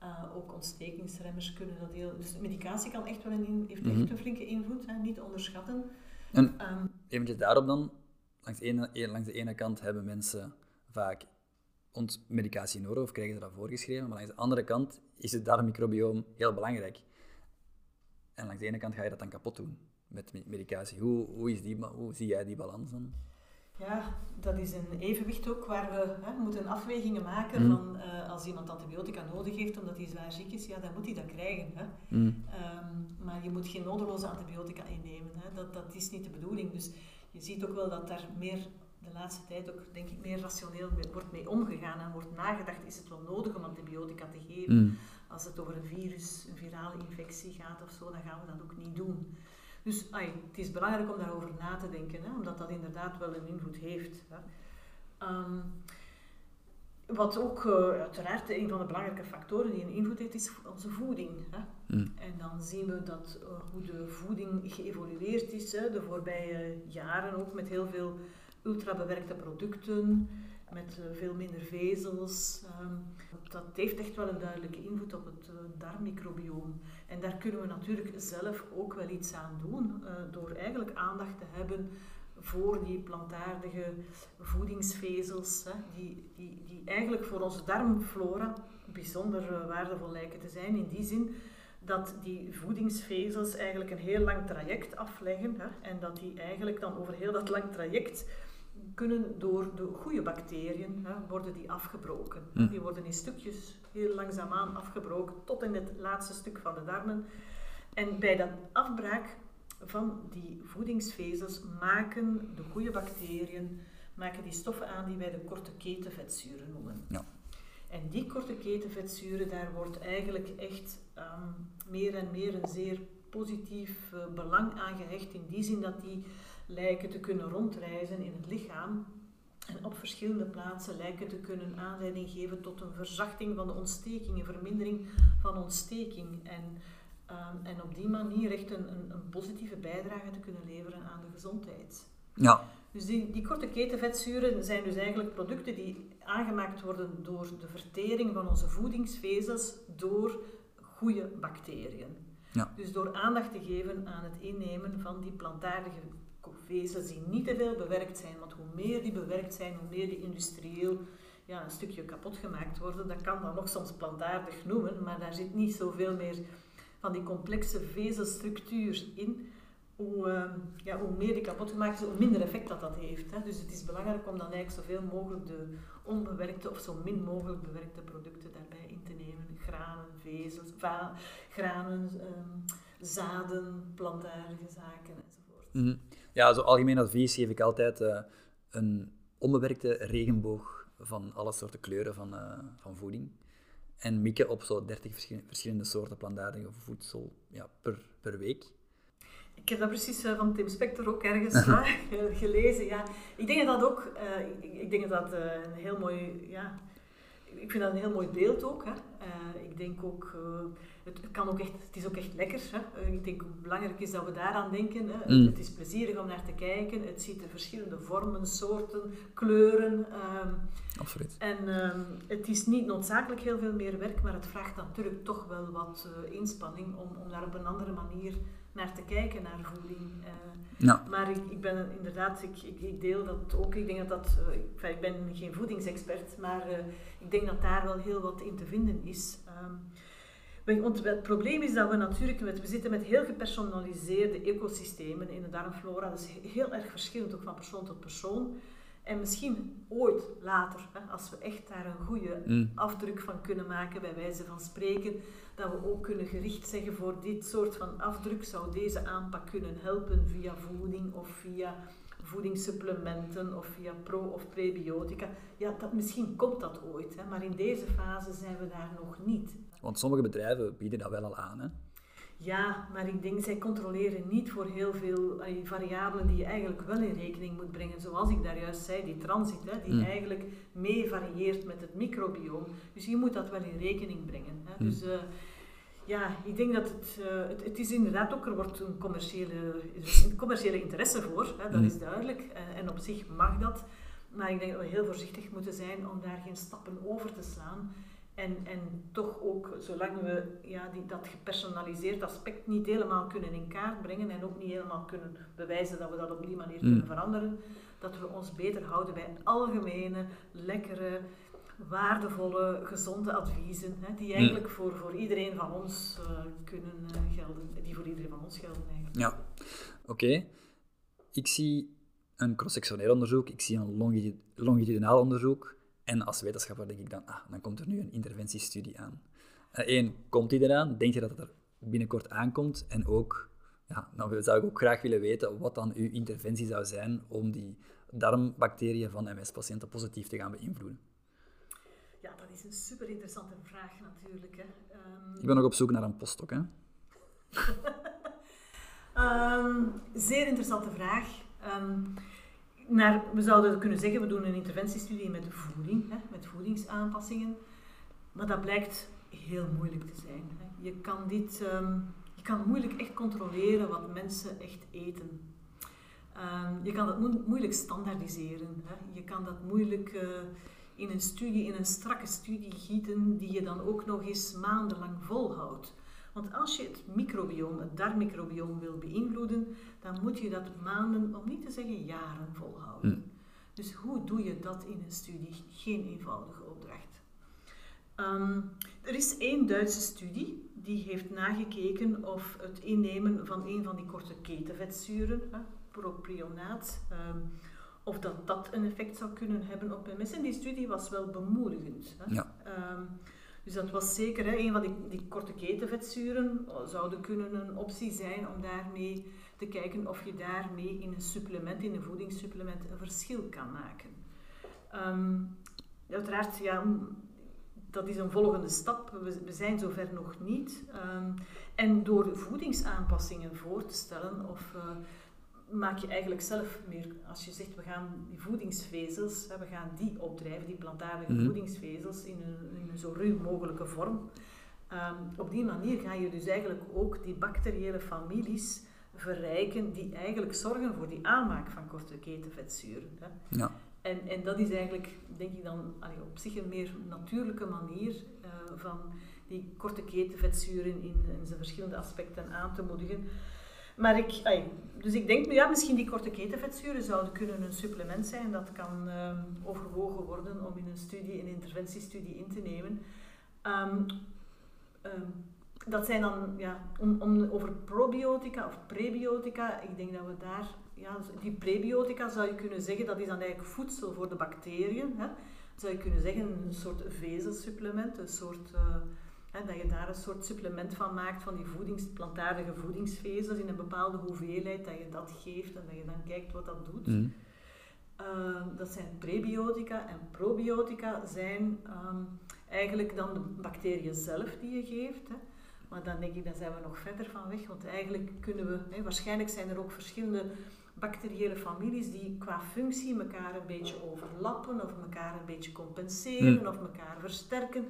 Uh, ook ontstekingsremmers kunnen dat heel... Dus medicatie kan echt wel een, heeft echt mhm. een flinke invloed, hè, niet onderschatten. En um, eventjes daarop dan, langs de, ene, langs de ene kant hebben mensen vaak medicatie nodig of krijgen ze dat voorgeschreven, maar langs de andere kant is het darmmicrobioom heel belangrijk. En langs de ene kant ga je dat dan kapot doen met medicatie. Hoe, hoe, is die, hoe zie jij die balans dan? Ja, dat is een evenwicht ook waar we hè, moeten afwegingen maken mm. van uh, als iemand antibiotica nodig heeft omdat hij zwaar ziek is, ja, dan moet hij dat krijgen. Hè. Mm. Um, maar je moet geen nodeloze antibiotica innemen. Hè. Dat, dat is niet de bedoeling. Dus je ziet ook wel dat daar meer de laatste tijd ook, denk ik, meer rationeel wordt mee omgegaan en wordt nagedacht, is het wel nodig om antibiotica te geven? Mm. Als het over een virus, een virale infectie gaat of zo, dan gaan we dat ook niet doen. Dus het is belangrijk om daarover na te denken, hè, omdat dat inderdaad wel een invloed heeft. Hè. Um, wat ook uh, uiteraard een van de belangrijke factoren die een invloed heeft, is onze voeding. Hè. Mm. En dan zien we dat uh, hoe de voeding geëvolueerd is hè, de voorbije jaren, ook met heel veel ultrabewerkte producten, met uh, veel minder vezels. Um, dat heeft echt wel een duidelijke invloed op het uh, darmmicrobioom. En daar kunnen we natuurlijk zelf ook wel iets aan doen, uh, door eigenlijk aandacht te hebben voor die plantaardige voedingsvezels, die, die, die eigenlijk voor onze darmflora bijzonder waardevol lijken te zijn. In die zin dat die voedingsvezels eigenlijk een heel lang traject afleggen hè, en dat die eigenlijk dan over heel dat lang traject kunnen door de goede bacteriën, hè, worden die afgebroken. Hm. Die worden in stukjes heel langzaamaan afgebroken tot in het laatste stuk van de darmen. En bij dat afbraak van die voedingsvezels maken de goede bacteriën maken die stoffen aan die wij de korte ketenvetzuren noemen. Ja. En die korte ketenvetzuren, daar wordt eigenlijk echt ehm, meer en meer een zeer positief eh, belang aan gehecht. In die zin dat die lijken te kunnen rondreizen in het lichaam. En op verschillende plaatsen lijken te kunnen aanleiding geven tot een verzachting van de ontsteking, een vermindering van ontsteking. En, ehm, en op die manier echt een, een, een positieve bijdrage te kunnen leveren aan de gezondheid. Ja, Dus die, die korte ketenvetzuren zijn dus eigenlijk producten die aangemaakt worden door de vertering van onze voedingsvezels door goede bacteriën. Ja. Dus door aandacht te geven aan het innemen van die plantaardige vezels die niet te veel bewerkt zijn. Want hoe meer die bewerkt zijn, hoe meer die industrieel ja, een stukje kapot gemaakt worden. Dat kan dan nog soms plantaardig noemen, maar daar zit niet zoveel meer van die complexe vezelstructuur in hoe, ehm, ja, hoe meer die kapot gemaakt is, hoe minder effect dat dat heeft. Hè. Dus het is belangrijk om dan eigenlijk zoveel mogelijk de onbewerkte of zo min mogelijk bewerkte producten daarbij in te nemen. Granen, vezels, granen, ehm, zaden, plantaardige zaken enzovoort. Mhm. Ja, zo algemeen advies geef ik altijd eh, een onbewerkte regenboog van alle soorten kleuren van, eh, van voeding. En mikken op zo 30 verschillende, verschillende soorten plantaardige voedsel ja, per, per week. Ik heb dat precies eh, van Tim Spector ook ergens ge- gelezen. Ja. Ik denk dat dat ook, ik, ik denk dat dat een heel mooi, ja, ik vind dat een heel mooi beeld ook. Hè. Eh, ik denk ook, eh, het, kan ook echt, het is ook echt lekker. Hè. Eh, ik denk hoe belangrijk is dat we daaraan denken. Hè. Mm. Het is plezierig om naar te kijken. Het ziet er verschillende vormen, soorten, kleuren. ehm, Absoluut. en ehm, het is niet noodzakelijk heel veel meer werk, maar het vraagt natuurlijk toch wel wat inspanning om, om daar op een andere manier naar te kijken, naar voeding. eh. Maar ik, ik ben inderdaad, ik, ik, ik deel dat ook. Ik denk dat dat, eh, ik, ik ben geen voedingsexpert, maar eh, ik denk dat daar wel heel wat in te vinden is. Ehm, want het probleem is dat we natuurlijk, met, we zitten met heel gepersonaliseerde ecosystemen in de darmflora. Dat is he- heel erg verschillend, ook van persoon tot persoon. En misschien ooit later, hè, als we echt daar een goede Mm. afdruk van kunnen maken, bij wijze van spreken, dat we ook kunnen gericht zeggen voor dit soort van afdruk zou deze aanpak kunnen helpen via voeding of via voedingssupplementen of via pro- of prebiotica. Ja, dat, misschien komt dat ooit, hè, maar in deze fase zijn we daar nog niet. Want sommige bedrijven bieden dat wel al aan. Hè? Ja, maar ik denk, zij controleren niet voor heel veel variabelen die je eigenlijk wel in rekening moet brengen. Zoals ik daar juist zei, die transit, hè, die Mm. eigenlijk mee varieert met het microbioom. Dus je moet dat wel in rekening brengen. Hè. Mm. Dus eh, ja, ik denk dat het, eh, het, het is inderdaad ook, er wordt een commerciële, een commerciële interesse voor, hè, dat Mm. is duidelijk. En, en op zich mag dat. Maar ik denk dat we heel voorzichtig moeten zijn om daar geen stappen over te slaan. En, en toch ook, zolang we ja, die, dat gepersonaliseerd aspect niet helemaal kunnen in kaart brengen en ook niet helemaal kunnen bewijzen dat we dat op die manier Mm. kunnen veranderen, dat we ons beter houden bij algemene, lekkere, waardevolle, gezonde adviezen, hè, die eigenlijk voor, voor iedereen van ons eh, kunnen eh, gelden, die voor iedereen van ons gelden eigenlijk. Ja. Oké. Ik zie een cross-sectioneel onderzoek, ik zie een longi- longitudinaal onderzoek. En als wetenschapper denk ik dan, ah, dan komt er nu een interventiestudie aan. Eén, komt die eraan? Denk je dat het er binnenkort aankomt? En ook, ja, dan zou ik ook graag willen weten wat dan uw interventie zou zijn om die darmbacteriën van MS-patiënten positief te gaan beïnvloeden. Ja, dat is een super interessante vraag natuurlijk. Hè. Ehm, Ik ben nog op zoek naar een postdoc, hè. Ehm, zeer interessante vraag. Ehm, naar, we zouden kunnen zeggen, we doen een interventiestudie met voeding, hè, met voedingsaanpassingen. Maar dat blijkt heel moeilijk te zijn. Hè. Je kan dit, je kan moeilijk echt controleren wat mensen echt eten. Je kan dat moe- moeilijk standaardiseren. Hè. Je kan dat moeilijk eh, in een studie, in een strakke studie gieten, die je dan ook nog eens maandenlang volhoudt. Want als je het microbioom, het darmmicrobioom wil beïnvloeden, dan moet je dat maanden, om niet te zeggen jaren volhouden. Dus hoe doe je dat in een studie? Geen eenvoudige opdracht. Ehm, er is één Duitse studie die heeft nagekeken of het innemen van een van die korte ketenvetzuren, hè, propionaat, ehm, of dat dat een effect zou kunnen hebben op MS. En die studie was wel bemoedigend. Hè. Ja. Ehm, dus dat was zeker hè, een van die, die korte ketenvetzuren zouden kunnen een optie zijn om daarmee te kijken of je daarmee in een supplement, in een voedingssupplement, een verschil kan maken. Ehm, uiteraard, ja, dat is een volgende stap. We, we zijn zover nog niet. Ehm, en door voedingsaanpassingen voor te stellen of uh, maak je eigenlijk zelf meer, als je zegt we gaan die voedingsvezels, we gaan die opdrijven, die plantaardige Mhm. voedingsvezels in een, in een zo ruw mogelijke vorm. Ehm, op die manier ga je dus eigenlijk ook die bacteriële families verrijken die eigenlijk zorgen voor die aanmaak van korte ketenvetzuren. Hè. Ja. En, en dat is eigenlijk, denk ik dan, allee, op zich een meer natuurlijke manier eh, van die korte ketenvetzuren in, in zijn verschillende aspecten aan te moedigen. Maar ik, dus ik denk, ja, misschien die korte ketenvetzuren zouden kunnen een supplement zijn. Dat kan ehm, overwogen worden om in een studie, een interventiestudie in te nemen. Ehm, ehm, dat zijn dan, ja, om, om, over probiotica of prebiotica, ik denk dat we daar, ja, die prebiotica zou je kunnen zeggen, dat is dan eigenlijk voedsel voor de bacteriën. Hè. Zou je kunnen zeggen, een soort vezelsupplement, een soort, uh, hè, dat je daar een soort supplement van maakt, van die voedings, plantaardige voedingsvezels in een bepaalde hoeveelheid, dat je dat geeft en dat je dan kijkt wat dat doet. Mm. Uh, dat zijn prebiotica en probiotica zijn um, eigenlijk dan de bacteriën zelf die je geeft. Hè. Maar dan denk ik, dan zijn we nog verder van weg, want eigenlijk kunnen we, hè, waarschijnlijk zijn er ook verschillende bacteriële families die qua functie elkaar een beetje overlappen of elkaar een beetje compenseren Mm. of elkaar versterken.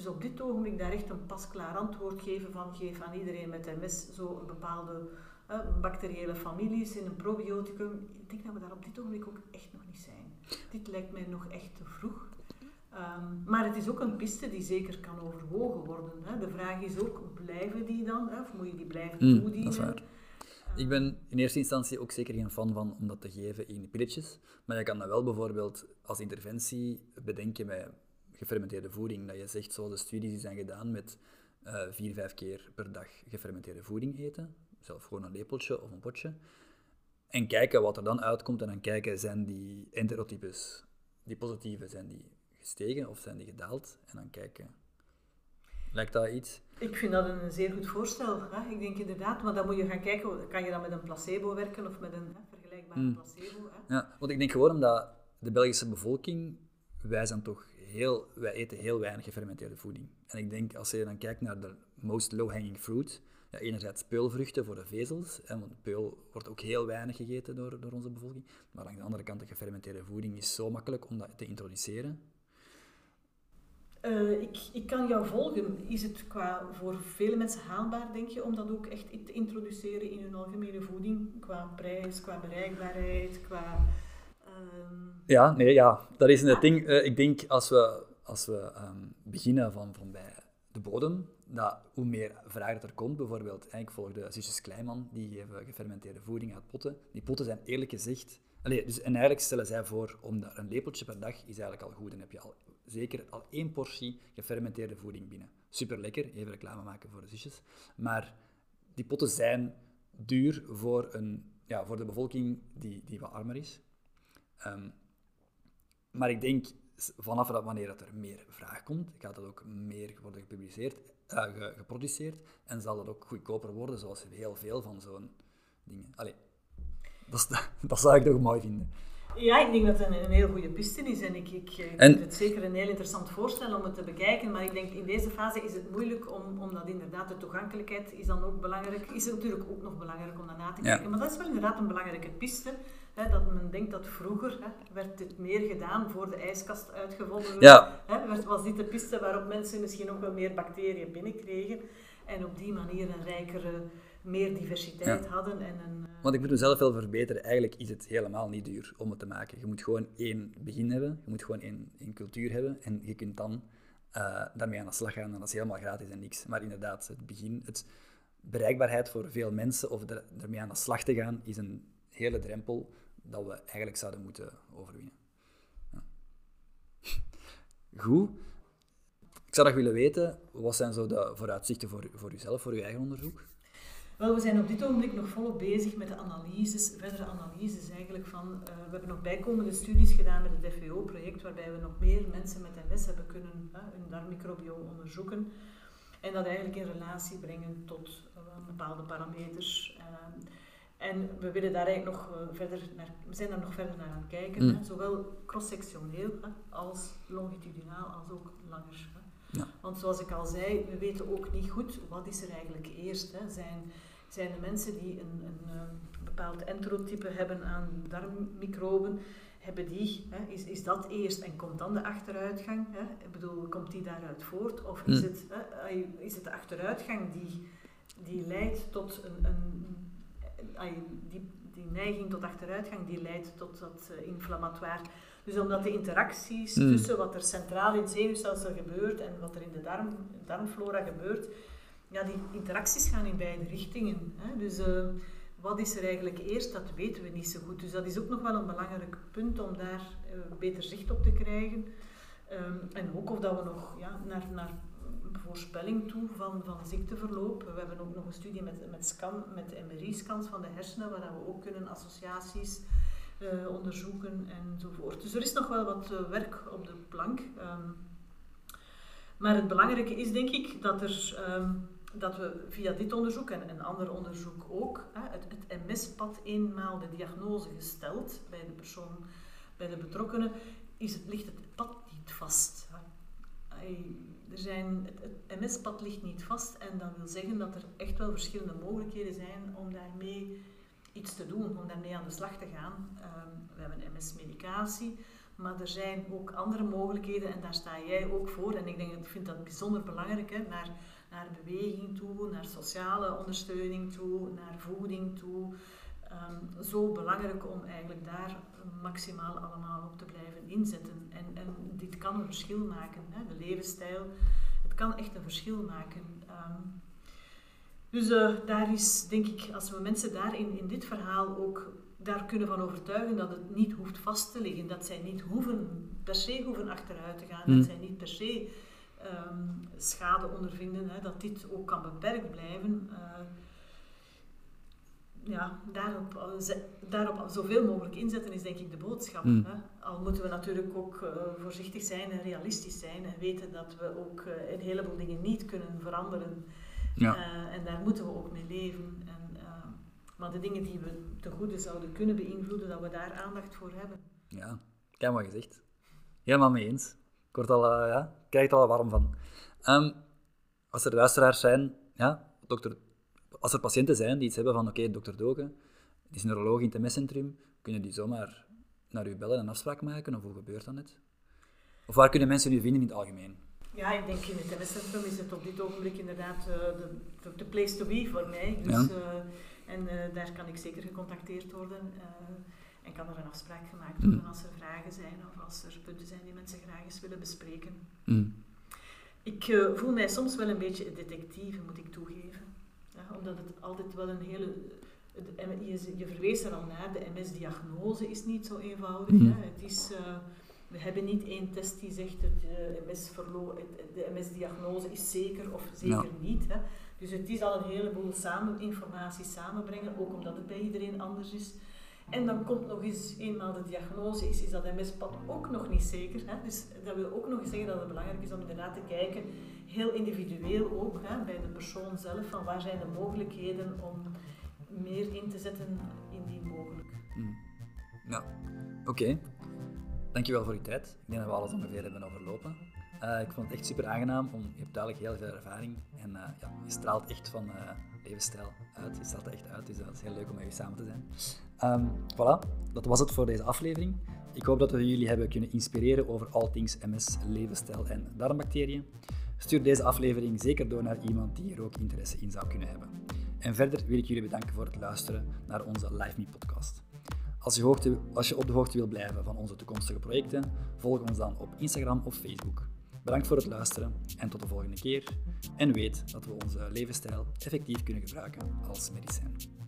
Dus op dit ogenblik daar echt een pasklaar antwoord geven van geef aan iedereen met MS zo een bepaalde bacteriële families in een probioticum. Ik denk dat we daar op dit ogenblik ook echt nog niet zijn. Dit lijkt mij nog echt te vroeg. Um, maar het is ook een piste die zeker kan overwogen worden. Hè. De vraag is ook, blijven die dan? Hè? Of moet je die blijven Mm, toedienen? dat is waar. Ik ben in eerste instantie ook zeker geen fan van om dat te geven in pilletjes. Maar je kan dat wel bijvoorbeeld als interventie bedenken bij gefermenteerde voeding. Dat je zegt, zoals de studies die zijn gedaan met uh, vier, vijf keer per dag gefermenteerde voeding eten. Zelf gewoon een lepeltje of een potje. En kijken wat er dan uitkomt. En dan kijken, zijn die enterotypes, die positieve, zijn die gestegen of zijn die gedaald? En dan kijken, lijkt dat iets? Ik vind dat een zeer goed voorstel. Hè? Ik denk inderdaad, maar dan moet je gaan kijken, kan je dan met een placebo werken of met een hè, vergelijkbare Mm. placebo? Hè? Ja, want ik denk gewoon omdat de Belgische bevolking, wij zijn toch heel, wij eten heel weinig gefermenteerde voeding. En ik denk, als je dan kijkt naar de most low-hanging fruit, ja, enerzijds peulvruchten voor de vezels, hè, want peul wordt ook heel weinig gegeten door, door onze bevolking, maar aan de andere kant, de gefermenteerde voeding is zo makkelijk om dat te introduceren. Uh, ik, ik kan jou volgen. Is het qua voor vele mensen haalbaar, denk je, om dat ook echt te introduceren in hun algemene voeding? Qua prijs, qua bereikbaarheid, qua... Um... Ja, nee, ja, dat is het ding. Uh, ik denk als we, als we um, beginnen van, van bij de bodem, dat hoe meer vraag er komt, bijvoorbeeld, ik volgde zusjes Kleiman, die geven gefermenteerde voeding uit potten. Die potten zijn eerlijk gezegd... Dus, en eigenlijk stellen zij voor, om daar een lepeltje per dag is eigenlijk al goed. Dan heb je al zeker al één portie gefermenteerde voeding binnen. Super lekker, even reclame maken voor de zusjes. Maar die potten zijn duur voor, een, ja, voor de bevolking die, die wat armer is. Um, maar ik denk, vanaf dat wanneer dat er meer vraag komt, gaat dat ook meer worden gepubliceerd, uh, geproduceerd en zal dat ook goedkoper worden, zoals heel veel van zo'n dingen. Allee, dat, dat zou ik toch mooi vinden. Ja, ik denk dat het een, een heel goede piste is en ik, ik, ik en, vind het zeker een heel interessant voorstel om het te bekijken, maar ik denk in deze fase is het moeilijk om, omdat inderdaad de toegankelijkheid is dan ook belangrijk, is het natuurlijk ook nog belangrijk om daarna te kijken, ja. maar dat is wel inderdaad een belangrijke piste, hè, dat men denkt dat vroeger hè, werd dit meer gedaan voor de ijskast uitgevonden werd, ja. hè, was dit de piste waarop mensen misschien ook wel meer bacteriën binnenkregen en op die manier een rijkere meer diversiteit ja. hadden. En een, uh... Want ik moet mezelf wel verbeteren. Eigenlijk is het helemaal niet duur om het te maken. Je moet gewoon één begin hebben, je moet gewoon één, één cultuur hebben en je kunt dan uh, daarmee aan de slag gaan en dat is helemaal gratis en niks. Maar inderdaad, het begin, het bereikbaarheid voor veel mensen of er, ermee aan de slag te gaan, is een hele drempel dat we eigenlijk zouden moeten overwinnen. Ja. Goed. Ik zou nog willen weten, wat zijn zo de vooruitzichten voor, voor uzelf, voor uw eigen onderzoek? Wel, we zijn op dit ogenblik nog volop bezig met de analyses, verdere analyses eigenlijk van, uh, we hebben nog bijkomende studies gedaan met het FWO-project, waarbij we nog meer mensen met MS hebben kunnen uh, hun darmmicrobioom onderzoeken en dat eigenlijk in relatie brengen tot uh, bepaalde parameters. Ehm, en we willen daar eigenlijk nog verder naar, we zijn daar nog verder naar aan het kijken, mm. hè, zowel cross-sectioneel als longitudinaal als ook langer. Ja. Want zoals ik al zei, we weten ook niet goed wat is er eigenlijk eerst. Hè. Zijn zijn de mensen die een, een, een eh, bepaald enterotype hebben aan darmmicroben, hebben die, hè, is, is dat eerst en komt dan de achteruitgang? Hè? Ik bedoel, komt die daaruit voort? Of is, hm. het, hè, is het de achteruitgang die, die leidt tot een, een, die, die neiging tot achteruitgang die leidt tot dat uh, inflammatoire. Dus omdat de interacties hm. tussen wat er centraal in het zenuwstelsel gebeurt en wat er in de darm, darmflora gebeurt, ja, die interacties gaan in beide richtingen. Hè. Dus uh, wat is er eigenlijk eerst, dat weten we niet zo goed. Dus dat is ook nog wel een belangrijk punt om daar uh, beter zicht op te krijgen. Um, en ook of dat we nog ja, naar, naar voorspelling toe van, van ziekteverloop. We hebben ook nog een studie met, met, scan, met MRI-scans van de hersenen, waar we ook kunnen associaties uh, onderzoeken enzovoort. Dus er is nog wel wat werk op de plank. Um, maar het belangrijke is denk ik dat er um, dat we via dit onderzoek en een ander onderzoek ook het, het MS-pad eenmaal de diagnose gesteld bij de persoon, bij de betrokkenen, is het, ligt het pad niet vast. Er zijn, het, MS-pad ligt niet vast en dat wil zeggen dat er echt wel verschillende mogelijkheden zijn om daarmee iets te doen, om daarmee aan de slag te gaan. Um, we hebben MS-medicatie, maar er zijn ook andere mogelijkheden en daar sta jij ook voor. En ik denk, ik vind dat bijzonder belangrijk, hè, naar naar beweging toe, naar sociale ondersteuning toe, naar voeding toe. Um, zo belangrijk om eigenlijk daar maximaal allemaal op te blijven inzetten. En, en dit kan een verschil maken, hè? de levensstijl. Het kan echt een verschil maken. Um, dus uh, daar is, denk ik, als we mensen daar in, in dit verhaal ook daar kunnen van overtuigen dat het niet hoeft vast te liggen, dat zij niet hoeven, per se hoeven achteruit te gaan, dat mm. zij niet per se um, schade ondervinden, hè, dat dit ook kan beperkt blijven. Uh, ja, daarop, eh, daarop zoveel mogelijk inzetten is denk ik de boodschap. Mm. Hè. Al moeten we natuurlijk ook uh, voorzichtig zijn en realistisch zijn en weten dat we ook uh, een heleboel dingen niet kunnen veranderen. Ja. en daar moeten we ook mee leven. En, maar de dingen die we ten goede zouden kunnen beïnvloeden, dat we daar aandacht voor hebben. Ja, maar gezegd. Helemaal mee eens. Ik word al, ja, krijg er al warm van. Um, als er luisteraars zijn, ja, dokter, als er patiënten zijn die iets hebben van, oké, okay, dokter Dogen, die is neuroloog in het MS-centrum, kunnen die zomaar naar u bellen en een afspraak maken, of hoe gebeurt dat net? Of waar kunnen mensen u vinden in het algemeen? Ja, ik denk in het MS-centrum is het op dit ogenblik inderdaad uh, de, de, place to be voor mij. Dus, ja. uh, en uh, daar kan ik zeker gecontacteerd worden. En kan er een afspraak gemaakt worden mm. als er vragen zijn of als er punten zijn die mensen graag eens willen bespreken. Mm. Ik uh, voel mij soms wel een beetje detectief, moet ik toegeven. Ja, omdat het altijd wel een hele... Je, je verwees er al naar, de MS-diagnose is niet zo eenvoudig. Mm. Hè. Het is... Uh, we hebben niet één test die zegt dat de MS-diagnose MS is zeker of zeker niet. Hè. Dus het is al een heleboel samen, informatie samenbrengen, ook omdat het bij iedereen anders is. En dan komt nog eens, eenmaal de diagnose is, is dat MS-pad ook nog niet zeker. Hè? Dus dat wil ook nog eens zeggen dat het belangrijk is om inderdaad te kijken, heel individueel ook, hè, bij de persoon zelf, van waar zijn de mogelijkheden om meer in te zetten indien mogelijk. Hmm. Ja, oké. Dankjewel voor je tijd. Ik denk dat we alles ongeveer hebben overlopen. Uh, ik vond het echt super aangenaam, om, je hebt duidelijk heel veel ervaring en uh, ja, je straalt echt van uh, levensstijl uit. Je straalt er echt uit, dus dat is heel leuk om met je samen te zijn. Um, voilà, dat was het voor deze aflevering. Ik hoop dat we jullie hebben kunnen inspireren over all things MS, levensstijl en darmbacteriën. Stuur deze aflevering zeker door naar iemand die er ook interesse in zou kunnen hebben. En verder wil ik jullie bedanken voor het luisteren naar onze Live Me podcast. Als je, als je op de hoogte wil blijven van onze toekomstige projecten, volg ons dan op Instagram of Facebook. Bedankt voor het luisteren en tot de volgende keer. En weet dat we onze levensstijl effectief kunnen gebruiken als medicijn.